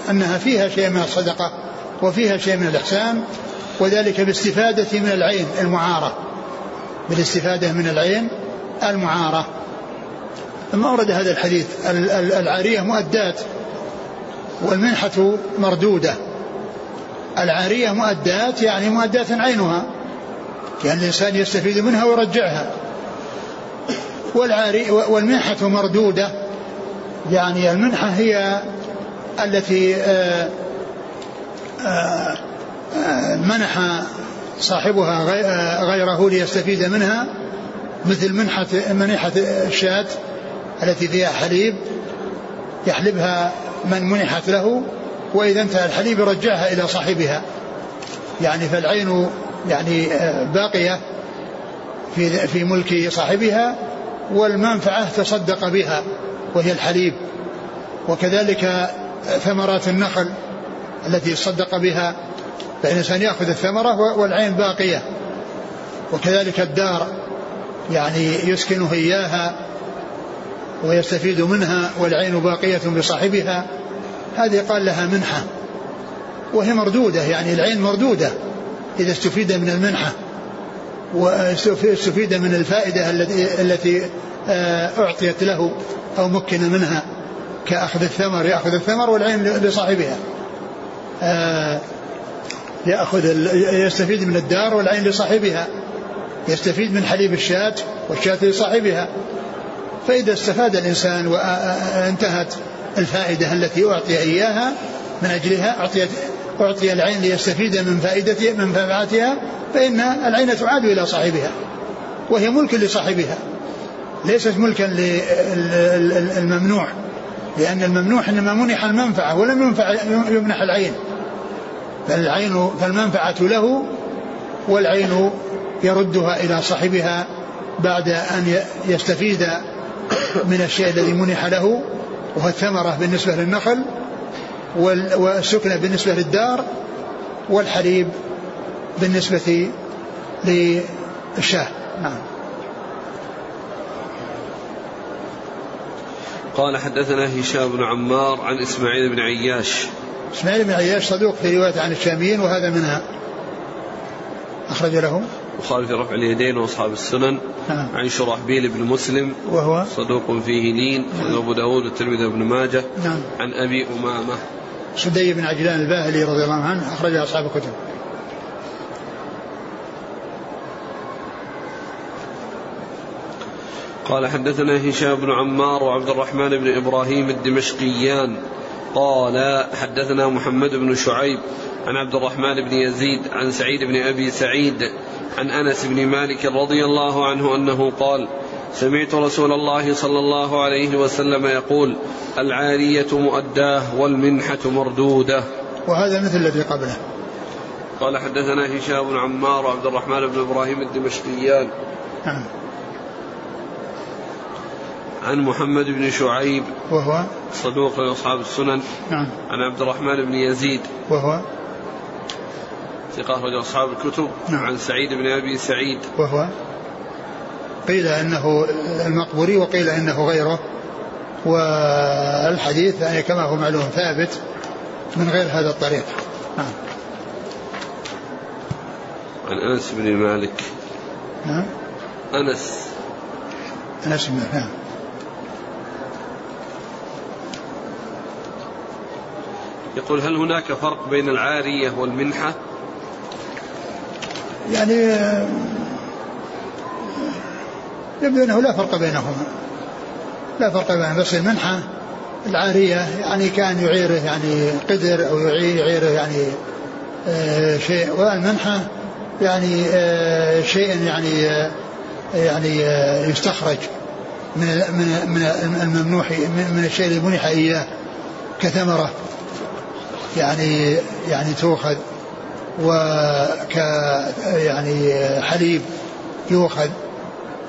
أنها فيها شيء من الصدقة وفيها شيء من الإحسان وذلك باستفادة من العين المعارة. بالاستفادة من العين المعارة. ثم أورد هذا الحديث العارية مؤدات والمنحة مردودة. العارية مؤدات يعني مؤدات عينها يعني الإنسان يستفيد منها ويرجعها. والعاري والمنحة مردودة يعني المنحة هي التي آه، آه، آه، منح صاحبها غيره ليستفيد منها مثل منحة منحة الشاة التي فيها حليب يحلبها من منحت له وإذا انتهى الحليب يرجعها إلى صاحبها. يعني فالعين يعني باقية في في ملك صاحبها والمنفعة تصدق بها وهي الحليب. وكذلك ثمرات النخل التي صدق بها فإن الإنسان يأخذ الثمرة والعين باقية. وكذلك الدار يعني يسكنه إياها ويستفيد منها والعين باقية بصاحبها هذه قال لها منحة. وهي مردودة يعني العين مردودة إذا استفيد من المنحة. واستفيد من الفائدة التي التي آه، أعطيت له أو مكن منها. كأخذ الثمر يأخذ الثمر والعين لصاحبها. آه، يأخذ يستفيد من الدار والعين لصاحبها. يستفيد من حليب الشاة والشاة لصاحبها. فإذا استفاد الإنسان وانتهت الفائدة التي أعطي إياها من أجلها أعطيت أعطي العين ليستفيد من فائدتها من منفعتها فإن العين تعاد إلى صاحبها وهي ملك لصاحبها. ليست ملكا للممنوع لأن الممنوع إنما منح المنفعة ولم يمنح العين. فالعين فالمنفعة له والعين يردها إلى صاحبها بعد أن يستفيد من الشيء الذي منح له وهو الثمرة بالنسبة للنخل والسكنة بالنسبة للدار والحليب بالنسبة للشاة. نعم. قال حدثنا هشام بن عمار عن إسماعيل بن عياش. إسماعيل بن عياش صدوق في رواية عن الشاميين وهذا منها. أخرج له. البخاري في رفع اليدين وأصحاب السنن. نعم. عن شرحبيل بن مسلم. وهو؟ صدوق فيه لين نعم. ابو داود والترمذي بن ماجه. نعم. عن أبي أمامة. سدي بن عجلان الباهلي رضي الله عنه اخرج أصحاب الكتب. قال حدثنا هشام بن عمار وعبد الرحمن بن إبراهيم الدمشقيان. قال حدثنا محمد بن شعيب عن عبد الرحمن بن يزيد عن سعيد بن أبي سعيد عن أنس بن مالك رضي الله عنه أنه قال سمعت رسول الله صلى الله عليه وسلم يقول العارية مؤداة والمنحة مردودة. وهذا مثل الذي قبله. قال حدثنا هشام بن عمار وعبد الرحمن بن إبراهيم الدمشقيان. نعم. عن محمد بن شعيب وهو؟ صدوق أصحاب السنن. نعم. عن عبد الرحمن بن يزيد. وهو؟ ثقة أخرج أصحاب الكتب. نعم. عن سعيد بن أبي سعيد. وهو؟ قيل أنه المقبوري وقيل أنه غيره والحديث يعني كما هو معلوم ثابت من غير هذا الطريق. نعم. عن أنس بن مالك. نعم. أنس. أنس بن مالك. نعم. يقول هل هناك فرق بين العارية والمنحة؟ يعني يبدو أنه لا فرق بينهما. لا فرق بينهما بس المنحة. العارية يعني كان يعيره يعني قدر أو يعيره يعني آه شيء. والمنحة يعني آه شيء يعني آه يعني آه يستخرج من من من الممنوح من الشيء اللي منح إياه كثمرة. يعني يعني تؤخذ وك يعني حليب يؤخذ.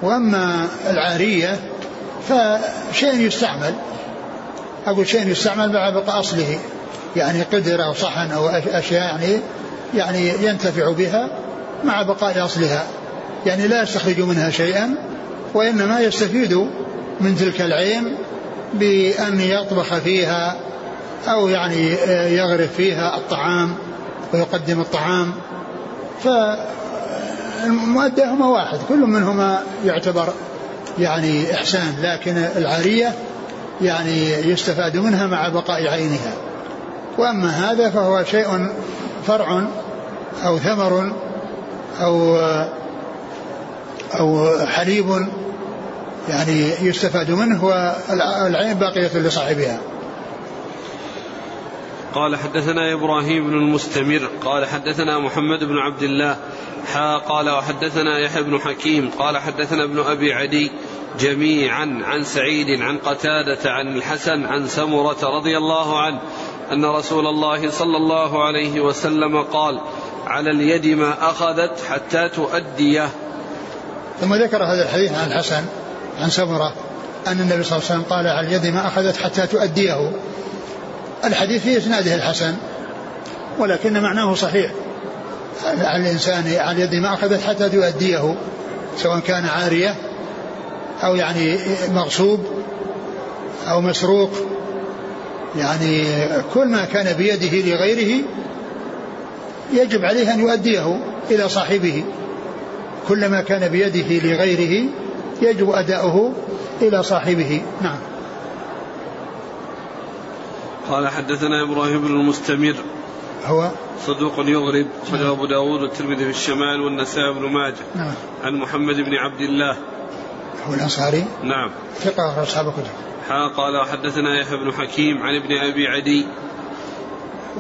وأما العارية فشيء يستعمل. أقول شيء يستعمل مع بقاء أصله. يعني قدر أو صحن أو أشياء يعني يعني ينتفع بها مع بقاء أصلها. يعني لا يستخرج منها شيئا وإنما يستفيد من تلك العين بأن يطبخ فيها أو يعني يغرف فيها الطعام ويقدم الطعام. فالمؤدى هما واحد كل منهما يعتبر يعني إحسان لكن العارية يعني يستفاد منها مع بقاء عينها. وأما هذا فهو شيء فرع أو ثمر أو أو حليب يعني يستفاد منه والعين باقية لصاحبها. قال حدثنا إبراهيم بن المستمر قال حدثنا محمد بن عبد الله حا قال وحدثنا يحيى بن حكيم قال حدثنا ابن أبي عدي جميعا عن سعيد عن قتادة عن الحسن عن سمرة رضي الله عنه أن رسول الله صلى الله عليه وسلم قال على اليد ما أخذت حتى تؤديه. ثم ذكر هذا الحديث عن الحسن عن سمرة أن النبي صلى الله عليه وسلم قال على اليد ما أخذت حتى تؤديه. الحديث في إسناده الحسن ولكن معناه صحيح. على الإنسان على يد ما أخذت حتى تؤديه سواء كان عارية أو يعني مغصوب أو مسروق. يعني كل ما كان بيده لغيره يجب عليه أن يؤديه إلى صاحبه. كل ما كان بيده لغيره يجب أداؤه إلى صاحبه. نعم. قال حدثنا إبراهيم بن المستمر. هو؟ صدوق يغرب أخرجه نعم. أبو داود والترمذي في الشمال والنسائي بن ماجه. نعم. عن محمد بن عبد الله. هو الأنصاري؟ نعم. ثقة أصحاب الكتب. قال حدثنا يحيى بن حكيم عن ابن أبي عدي.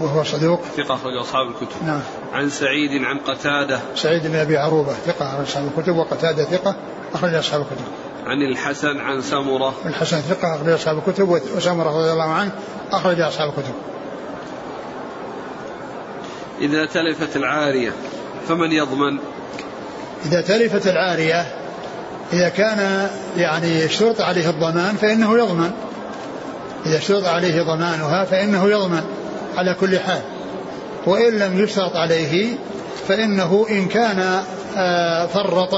وهو صدوق؟ ثقة أخرج أصحاب الكتب. نعم. عن سعيد عن قتادة. سعيد بن أبي عروبة ثقة أخرج أصحاب الكتب وقتادة ثقة. أخرج أصحاب الكتب. عن الحسن عن سمرة. الحسن ثقة أخرج أصحاب الكتب وسمرة رضي الله عنه أخرج أصحاب الكتب. إذا تلفت العارية فمن يضمن؟ إذا تلفت العارية إذا كان يعني اشترط عليه الضمان فإنه يضمن. إذا اشترط عليه ضمانها فإنه يضمن على كل حال. وإن لم يشترط عليه فإنه إن كان آه، فرط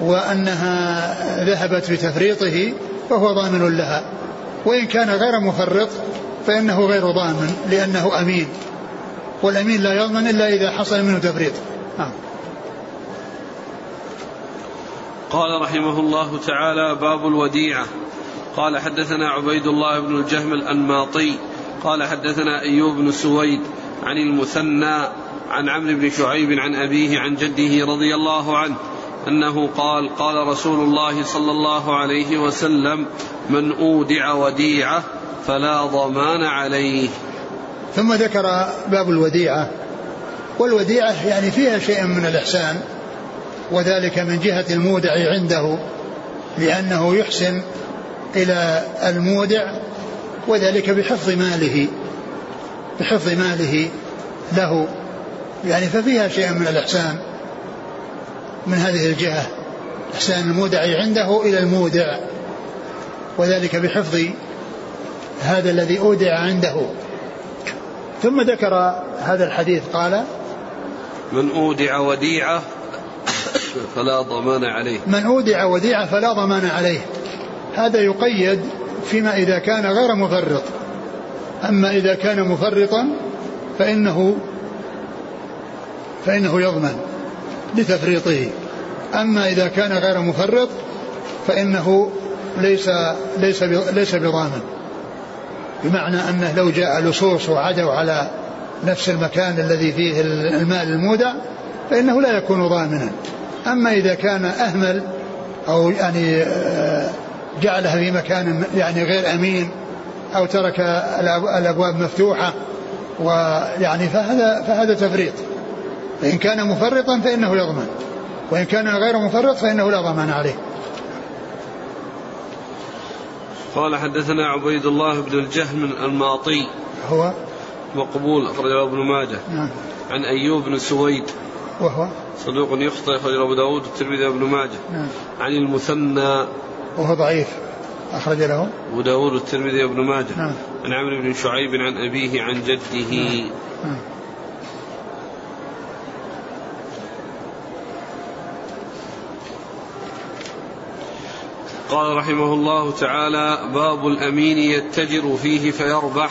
وأنها ذهبت بتفريطه فهو ضامن لها. وإن كان غير مفرط فإنه غير ضامن لأنه أمين. والأمين لا يضمن إلا إذا حصل منه تفريط. نعم. قال رحمه الله تعالى باب الوديعة. قال حدثنا عبيد الله بن الجهم الأنماطي. قال حدثنا أيوب بن سويد عن المثنى عن عمرو بن شعيب عن أبيه عن جده رضي الله عنه. أنه قال قال رسول الله صلى الله عليه وسلم من أودع وديعة فلا ضمان عليه. ثم ذكر باب الوديعة. والوديعة يعني فيها شيء من الإحسان وذلك من جهة المودع عنده لأنه يحسن إلى المودع وذلك بحفظ ماله بحفظ ماله له. يعني ففيها شيء من الإحسان. من هذه الجهة إحسان المودع عنده إلى المودع وذلك بحفظ هذا الذي أودع عنده. ثم ذكر هذا الحديث قال من أودع وديعة فلا ضمان عليه. من أودع وديعة فلا ضمان عليه. هذا يقيد فيما إذا كان غير مفرط. أما إذا كان مفرطا فإنه فإنه يضمن. لتفريطه أما إذا كان غير مفرط فإنه ليس ليس ليس بضامن. بمعنى أنه لو جاء لصوص وعدوا على نفس المكان الذي فيه المال المودع فإنه لا يكون ضامنا. أما إذا كان أهمل أو يعني آه، جعلها في مكان يعني غير أمين أو ترك الأبواب مفتوحة ويعني فهذا فهذا تفريط. فإن كان مفرطا فإنه يضمن وإن كان غير مفرط فإنه لا ضمان عليه. قال حدثنا عبيد الله بن الجهم الماطي. هو؟ مقبول أخرجه ابن ماجه. نعم. عن أيوب بن سويد. وهو؟ صدوق يخطئ أخرجه أبو داود والترمذي وابن ماجه. نعم. عن المثنى. وهو ضعيف أخرج له. أبو داود والترمذي وابن ماجه. نعم. عن عمرو بن شعيب عن أبيه عن جده. نعم. نعم. قال رحمه الله تعالى باب الأمين يتجر فيه فيربح.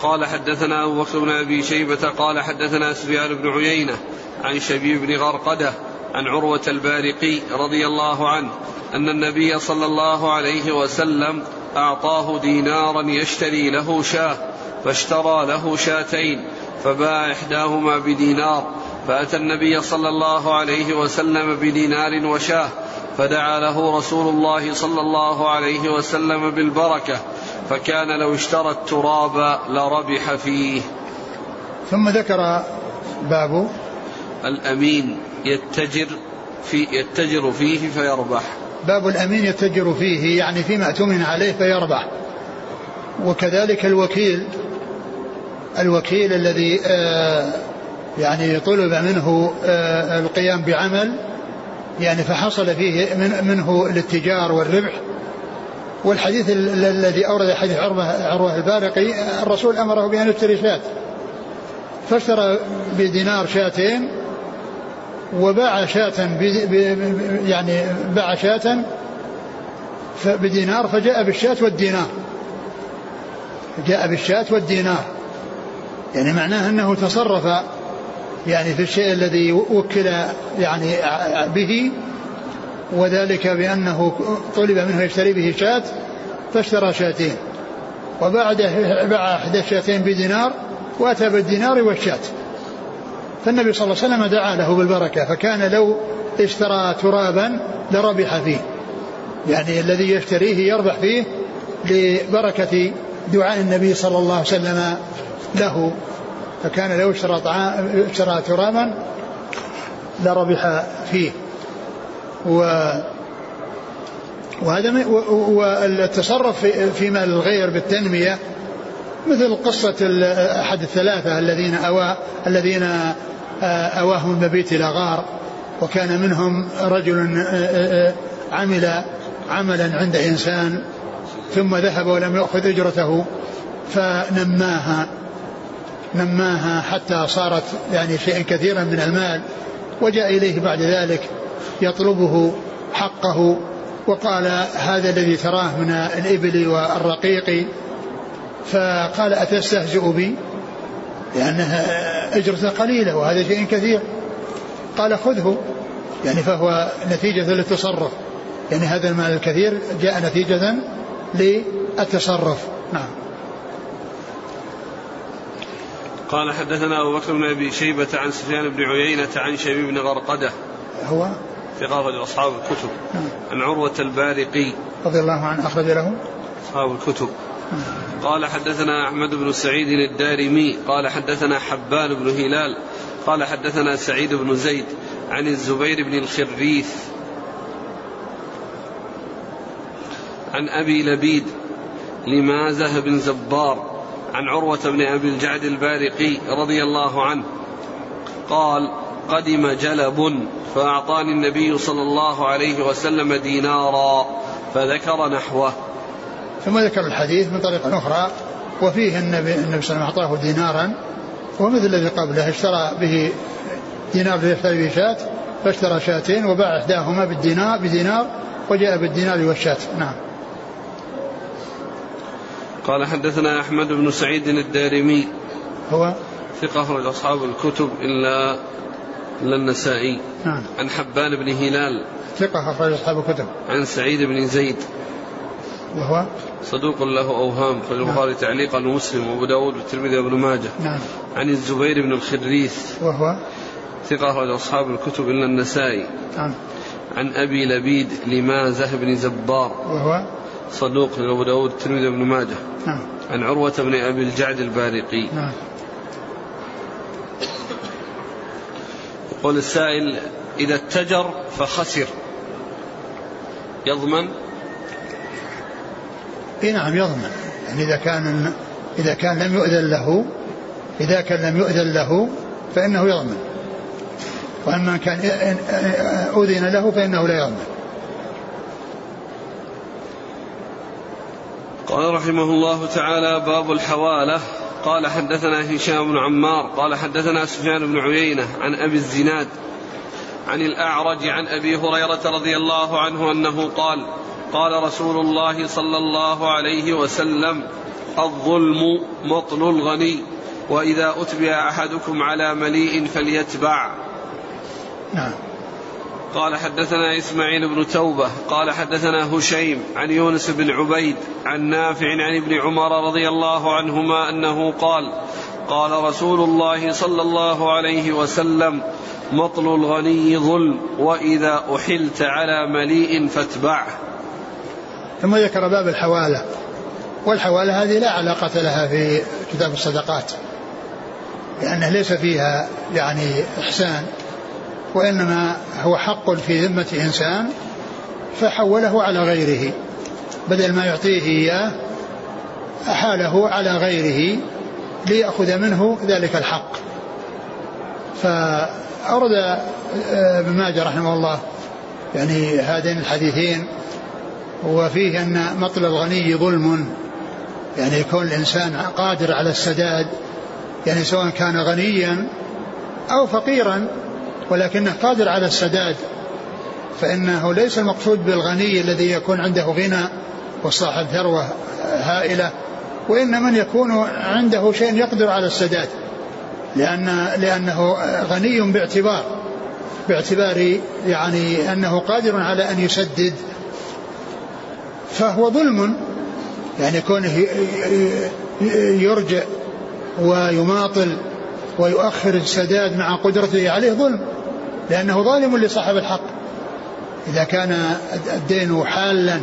قال حدثنا أبو بكر بن أبي شيبة قال حدثنا سفيان بن عيينة عن شبيب بن غرقدة عن عروة البارقي رضي الله عنه أن النبي صلى الله عليه وسلم أعطاه دينارا يشتري له شاة فاشترى له شاتين فباع إحداهما بدينار فأتى النبي صلى الله عليه وسلم بدينار وشاه فدعا له رسول الله صلى الله عليه وسلم بالبركة فكان لو اشترى التراب لربح فيه. ثم ذكر باب الأمين يتجر في يتجر فيه فيربح. باب الأمين يتجر فيه يعني فيما اؤتمن عليه فيربح. وكذلك الوكيل الوكيل الذي آه يعني طلب منه آه القيام بعمل يعني فحصل فيه من منه الاتجار والربح. والحديث الذي أورد حديث عروة, عروة البارقي الرسول أمره بأن يشتري شاة. فاشترى بدينار شاتين وباع شاة يعني باع شاة بدينار فجاء بالشاة والدينار. جاء بالشاة والدينار. يعني معناه أنه تصرف يعني في الشيء الذي وكل يعني به وذلك بأنه طلب منه يشتري به شاة فاشترى شاتين. وبعد باع إحدى الشاتين بدينار وأتى بالدينار والشاة. فالنبي صلى الله عليه وسلم دعا له بالبركة فكان لو اشترى ترابا لربح فيه. يعني الذي يشتريه يربح فيه لبركة دعاء النبي صلى الله عليه وسلم له. فكان لو اشترى طعام اشترى تراما لربح فيه. و وهذا والتصرف في مال الغير بالتنمية مثل قصة أحد الثلاثة الذين أوى الذين أواهم المبيت إلى غار وكان منهم رجل عمل عملا عند إنسان ثم ذهب ولم يأخذ أجرته فنماها. نماها حتى صارت يعني شيئا كثيرا من المال وجاء إليه بعد ذلك يطلبه حقه وقال هذا الذي تراه من الإبل والرقيق. فقال أتستهزئ بي؟ لأنها أجرته قليلة وهذا شيء كثير. قال خذه. يعني فهو نتيجة للتصرف. يعني هذا المال الكثير جاء نتيجة للتصرف. نعم. قال حدثنا أبو بكر بن أبي شيبة عن سفيان بن عيينة عن شبيب بن غرقدة. هو؟ ثقافة أصحاب الكتب. نعم. عن عروة البارقي. رضي الله عنه أخرج له؟ أصحاب الكتب. نعم. قال حدثنا أحمد بن سعيد الدارمي. قال حدثنا حبان بن هلال. قال حدثنا سعيد بن زيد عن الزبير بن الخريث عن أبي لبيد لمازه بن زبار. عن عروة بن أبي الجعد البارقي رضي الله عنه قال قدم جلب فأعطاني النبي صلى الله عليه وسلم دينارا فذكر نحوه. ثم ذكر الحديث من طريق أخرى وفيه النبي النبي صلى الله عليه وسلم أعطاه دينارا ومثل الذي قبله اشترى به دينار ليشتري به شاة فاشترى شاتين وباع إحداهما بالدينار بدينار وجاء بالدينار والشاة نعم. قال حدثنا أحمد بن سعيد الدارمي. هو؟ ثقة أخرج أصحاب الكتب إلا إلا النسائي. نعم. عن حبان بن هلال. ثقة أخرج أصحاب الكتب. عن سعيد بن زيد. وهو؟ صدوق له أوهام. في البخاري نعم. تعليقا ومسلم وأبو داود والترمذي وابن ماجه. نعم. عن الزبير بن الخريث وهو؟ ثقة أخرج أصحاب الكتب إلا النسائي. نعم. عن أبي لبيد لمازه بن زبار. وهو؟ صدوق أبو داود الترمذي وابن ماجه. نعم. عن عروة بن أبي الجعد البارقي. نعم. يقول السائل إذا اتجر فخسر. يضمن؟ إي نعم يضمن. يعني إذا كان إذا كان لم يؤذن له إذا كان لم يؤذن له فإنه يضمن. وأما كان أذن له فإنه لا يضمن. قال رحمه الله تعالى باب الحوالة. قال حدثنا هشام بن عمار قال حدثنا سفيان بن عيينة عن أبي الزناد عن الأعرج عن أبي هريرة رضي الله عنه أنه قال قال رسول الله صلى الله عليه وسلم الظلم مطل الغني وإذا أتبع أحدكم على مليء فليتبع. نعم. قال حدثنا إسماعيل بن توبة قال حدثنا هشيم عن يونس بن عبيد عن نافع عن ابن عمر رضي الله عنهما أنه قال قال رسول الله صلى الله عليه وسلم مطل الغني ظلم وإذا أحلت على مليء فاتبعه. ثم ذكر باب الحوالة والحوالة هذه لا علاقة لها في كتاب الصدقات لأنه ليس فيها يعني إحسان. وإنما هو حق في ذمة إنسان فحوله على غيره بدل ما يعطيه إياه أحاله على غيره ليأخذ منه ذلك الحق. فأورد آه، ابن ماجه رحمه الله يعني هذين الحديثين وفيه أن مطلب الغني ظلم يعني يكون الإنسان قادر على السداد يعني سواء كان غنيا أو فقيرا ولكنه قادر على السداد. فإنه ليس المقصود بالغني الذي يكون عنده غنى وصاحب ثروة هائلة وإن من يكون عنده شيء يقدر على السداد. لأن لأنه غني باعتبار باعتبار يعني أنه قادر على أن يسدد. فهو ظلم يعني كونه يرجع ويماطل ويؤخر السداد مع قدرته عليه ظلم. لأنه ظالم لصاحب الحق. إذا كان الدين حالا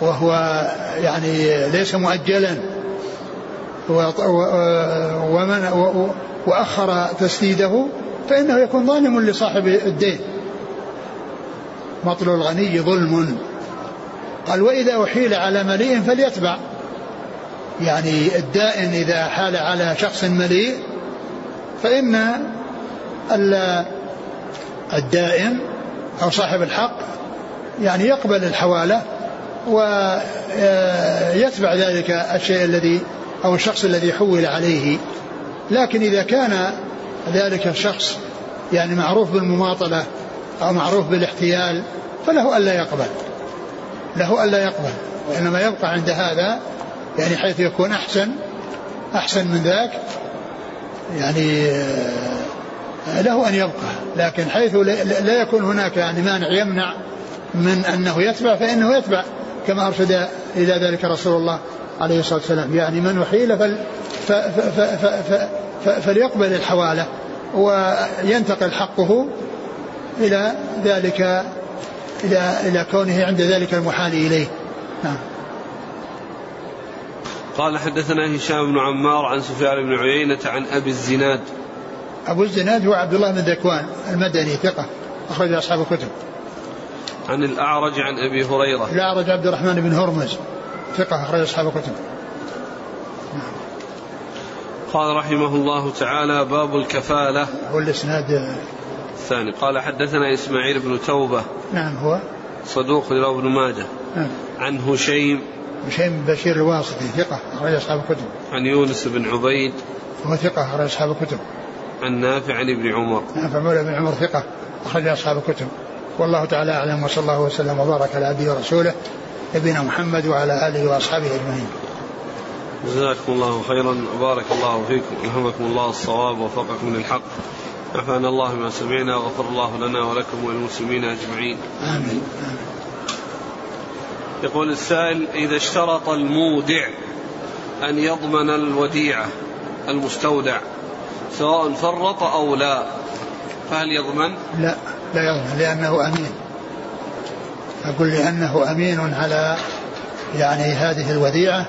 وهو يعني ليس مؤجلا ومن وأخر تسديده فإنه يكون ظالم لصاحب الدين. مطل الغني ظلم. قال وإذا أحيل على مليء فليتبع. يعني الدائن إذا حال على شخص مليء فإن الدائن أو صاحب الحق يعني يقبل الحوالة ويتبع ذلك الشيء الذي أو الشخص الذي حول عليه. لكن إذا كان ذلك الشخص يعني معروف بالمماطلة أو معروف بالاحتيال فله ألا يقبل. له ألا يقبل. وإنما يبقى عند هذا يعني حيث يكون أحسن أحسن من ذاك يعني آه، له أن يبقى. لكن حيث لا يكون هناك يعني مانع يمنع من أنه يتبع فإنه يتبع. كما أرشد إلى ذلك رسول الله عليه الصلاة والسلام. يعني من أحيل فل ف ف ف ف فليقبل الحوالة وينتقل حقه إلى ذلك إلى إلى كونه عند ذلك المحال إليه. نعم. قال حدثنا هشام بن عمار عن سفيان بن عيينة عن أبي الزناد أبو الزناد هو عبد الله بن ذكوان المدني ثقة أخرج أصحاب الكتب. عن الأعرج عن أبي هريرة. الأعرج عبد الرحمن بن هرمز ثقة أخرج أصحاب الكتب. قال رحمه الله تعالى باب الكفالة. هو الإسناد. الثاني قال حدثنا إسماعيل بن توبة. نعم هو. صدوق رواه ابن ماجه. نعم. عن هشيم. هشيم بن بشير الواسطي ثقة أخرج أصحاب الكتب. عن يونس بن عبيد. هو ثقة أخرج أصحاب الكتب. عن نافع عن ابن عمر. نافع مولى بن عمر ثقة أخرج أصحاب الكتب. والله تعالى أعلم وصلى الله وسلم وبارك على عبده ورسوله نبينا محمد وعلى آله وأصحابه أجمعين. جزاكم الله خيرا وبارك الله فيكم ألهمكم الله الصواب ووفقكم للحق. نفعنا الله ما سمعنا وغفر الله لنا ولكم وللمسلمين أجمعين. آمين, آمين. يقول السائل إذا اشترط المودع أن يضمن الوديعة المستودع سواء فرط أو لا فهل يضمن؟ لا لا يضمن لأنه أمين. أقول لأنه أمين على يعني هذه الوديعة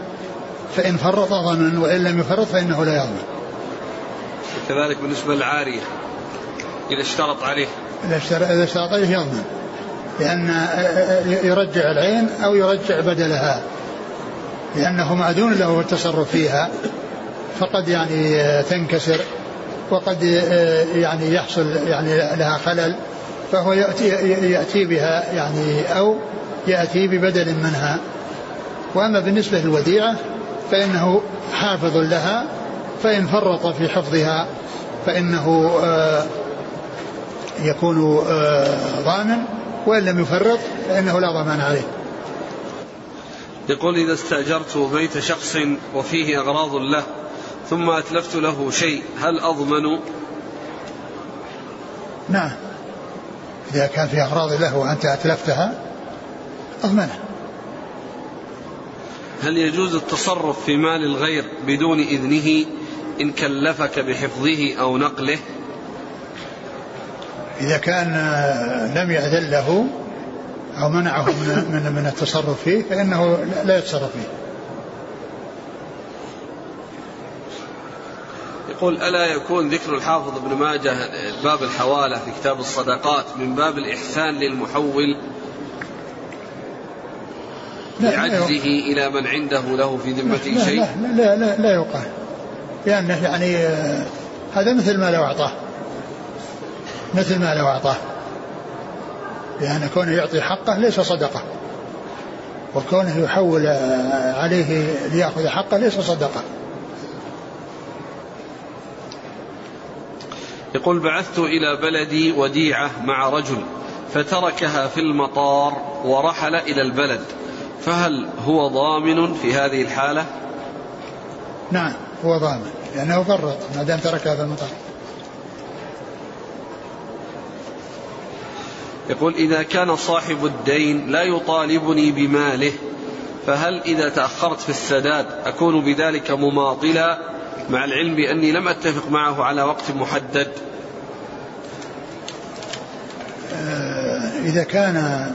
فإن فرط ضمن وإن لم يفرط فإنه لا يضمن. كذلك بالنسبة للعارية إذا اشترط عليه. إذا اشترط عليه يضمن لأن يرجع العين أو يرجع بدلها. لأنه مأذون له التصرف فيها فقد يعني تنكسر. وقد يعني يحصل يعني لها خلل فهو يأتي, يأتي بها يعني أو يأتي ببدل منها. وأما بالنسبة للوديعة فإنه حافظ لها فإن فرط في حفظها فإنه آه، يكون آه، ضامن وإن لم يفرط فإنه لا ضمان عليه. يقول إذا استأجرت بيت شخص وفيه أغراض له ثم أتلفت له شيء. هل أضمن؟ نعم. إذا كان في أغراض له وأنت أتلفتها أضمنه. هل يجوز التصرف في مال الغير بدون إذنه إن كلفك بحفظه أو نقله؟ إذا كان لم يأذن له أو منعه من, من, من التصرف فيه فإنه لا يتصرف فيه. يقول ألا يكون ذكر الحافظ ابن ماجه باب الحوالة في كتاب الصدقات من باب الإحسان للمحول بعجزه إلى من عنده له في ذمته شيء؟ لا لا لا, لا يقال لأنه يعني آه، هذا مثل ما لو أعطاه. مثل ما لو أعطاه. لأن كونه يعطي حقه ليس صدقة. وكونه يحول عليه ليأخذ حقه ليس صدقة. يقول بعثت إلى بلدي وديعة مع رجل فتركها في المطار ورحل إلى البلد فهل هو ضامن في هذه الحالة؟ نعم هو ضامن لأنه فرط ما دام تركها في المطار. يقول إذا كان صاحب الدين لا يطالبني بماله فهل إذا تأخرت في السداد أكون بذلك مماطلا؟ مع العلم بأني لم أتفق معه على وقت محدد. آه، إذا كان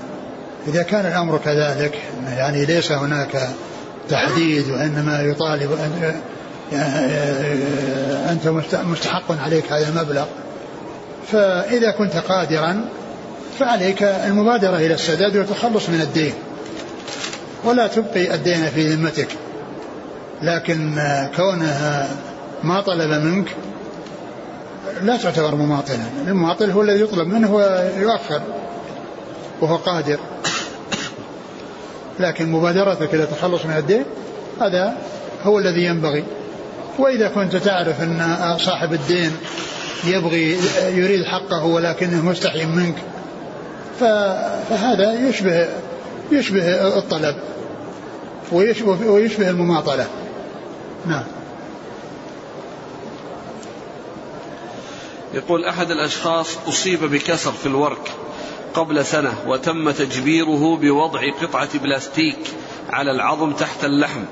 إذا كان الأمر كذلك يعني ليس هناك تحديد وإنما يطالب أنت مستحق عليك هذا المبلغ فإذا كنت قادرا فعليك المبادرة إلى السداد والتخلص من الدين ولا تبقي الدين في ذمتك. لكن كونها ما طلب منك لا تعتبر مماطلا المماطل هو الذي يطلب منه ويؤخر وهو قادر. لكن مبادرتك إلى التخلص من الدين هذا هو الذي ينبغي. وإذا كنت تعرف أن صاحب الدين يبغي يريد حقه ولكنه مستحي منك فهذا يشبه يشبه الطلب ويشبه ويشبه المماطلة. نعم. يقول أحد الأشخاص أصيب بكسر في الورك قبل سنة وتم تجبيره بوضع قطعة بلاستيك على العظم تحت اللحم.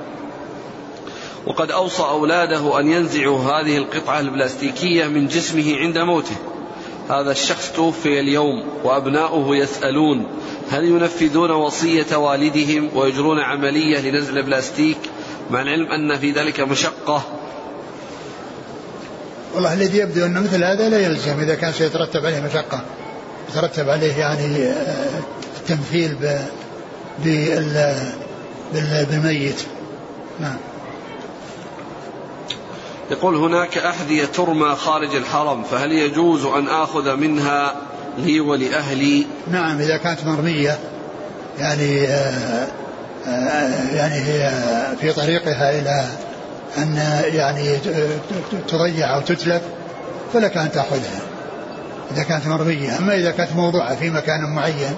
وقد أوصى أولاده أن ينزعوا هذه القطعة البلاستيكية من جسمه عند موته. هذا الشخص توفي اليوم وأبناؤه يسألون هل ينفذون وصية والدهم ويجرون عملية لنزع البلاستيك مع العلم أن في ذلك مشقة. والله الذي يبدو أن مثل هذا لا يلزم إذا كان سيترتب عليه مشقة. يترتب عليه يعني آه، التمثيل بالميت. نعم. يقول هناك أحذية ترمى خارج الحرم فهل يجوز أن آخذ منها لي ولأهلي؟ نعم إذا كانت مرمية يعني آه، آه، يعني هي في طريقها إلى أن يعني تضيع أو تتلف فلك أن تأخذها إذا كانت مرمية أما إذا كانت موضوعة في مكان معين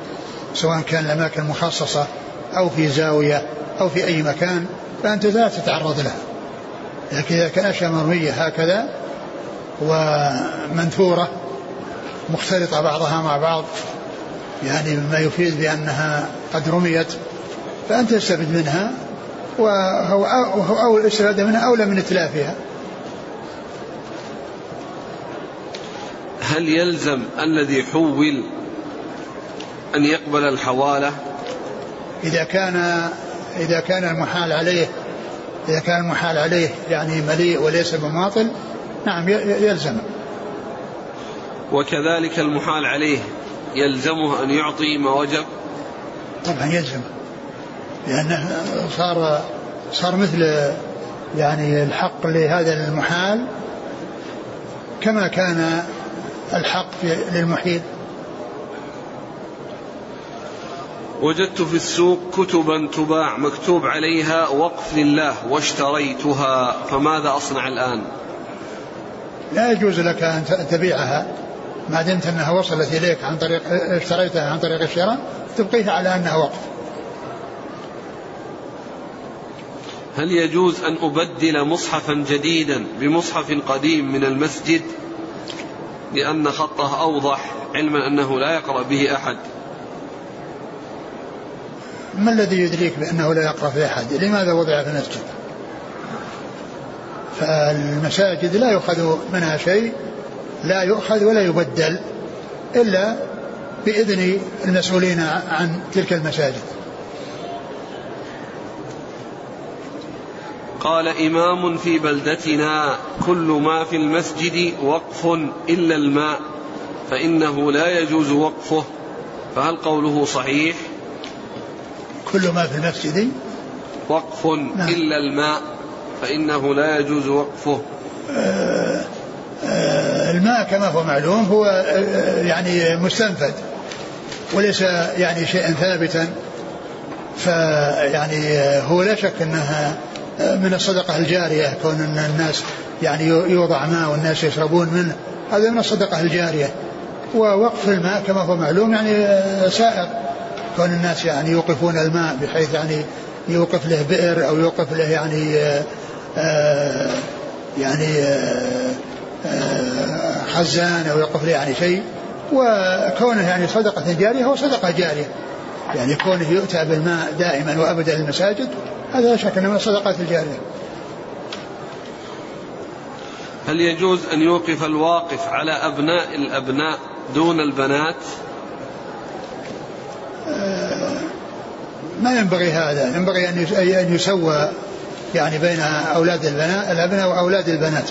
سواء كان الأماكن مخصصة أو في زاوية أو في أي مكان فأنت لا تتعرض لها. لكن إذا كان أشياء مرمية هكذا ومنثورة مختلطة بعضها مع بعض يعني مما يفيد بأنها قد رميت فأنت تستفيد منها وهو أو الاستفادة منها أولى من إتلافها هل يلزم الذي حول أن يقبل الحوالة؟ إذا كان إذا كان المحال عليه إذا كان المحال عليه يعني مليء وليس بماطل نعم يلزم. وكذلك المحال عليه يلزمه أن يعطي ما وجب طبعا يلزم. لأنه صار صار مثل يعني الحق لهذا المحال كما كان الحق للمحيل وجدت في السوق كتبا تباع مكتوب عليها وقف لله واشتريتها فماذا أصنع الآن؟ لا يجوز لك أن تبيعها. ما دمت أنها وصلت إليك عن طريق اشتريتها عن طريق الشراء تبقيها على أنها وقف. هل يجوز أن أبدل مصحفا جديدا بمصحف قديم من المسجد؟ لأن خطه أوضح علما أنه لا يقرأ به أحد. ما الذي يدريك بأنه لا يقرأ في أحد؟ لماذا وضع في المسجد؟ فالمساجد لا يؤخذ منها شيء لا يؤخذ ولا يبدل إلا بإذن المسؤولين عن تلك المساجد. قال إمام في بلدتنا كل ما في المسجد وقف إلا الماء فإنه لا يجوز وقفه فهل قوله صحيح كل ما في المسجد وقف نعم. إلا الماء فإنه لا يجوز وقفه آه آه الماء كما هو معلوم هو آه يعني مستنفد وليس يعني شيئا ثابتا فيعني هو لا شك إنها من الصدقة الجارية كون أن الناس يعني يوضع ماء والناس يشربون منه. هذا من الصدقة الجارية. ووقف الماء كما هو معلوم يعني سائر كون الناس يعني يوقفون الماء بحيث يعني يوقف له بئر أو يوقف له يعني آه يعني آه خزان أو يوقف له يعني شيء. وكونه يعني صدقة جارية هو صدقة جارية. يعني كونه يؤتى بالماء دائما وأبدا للمساجد هذا لا شك أنه من الصدقات الجارية. هل يجوز أن يوقف الواقف على أبناء الأبناء دون البنات؟ آه، ما ينبغي هذا. ينبغي أن يسوى يعني بين أولاد البنات الأبناء وأولاد البنات.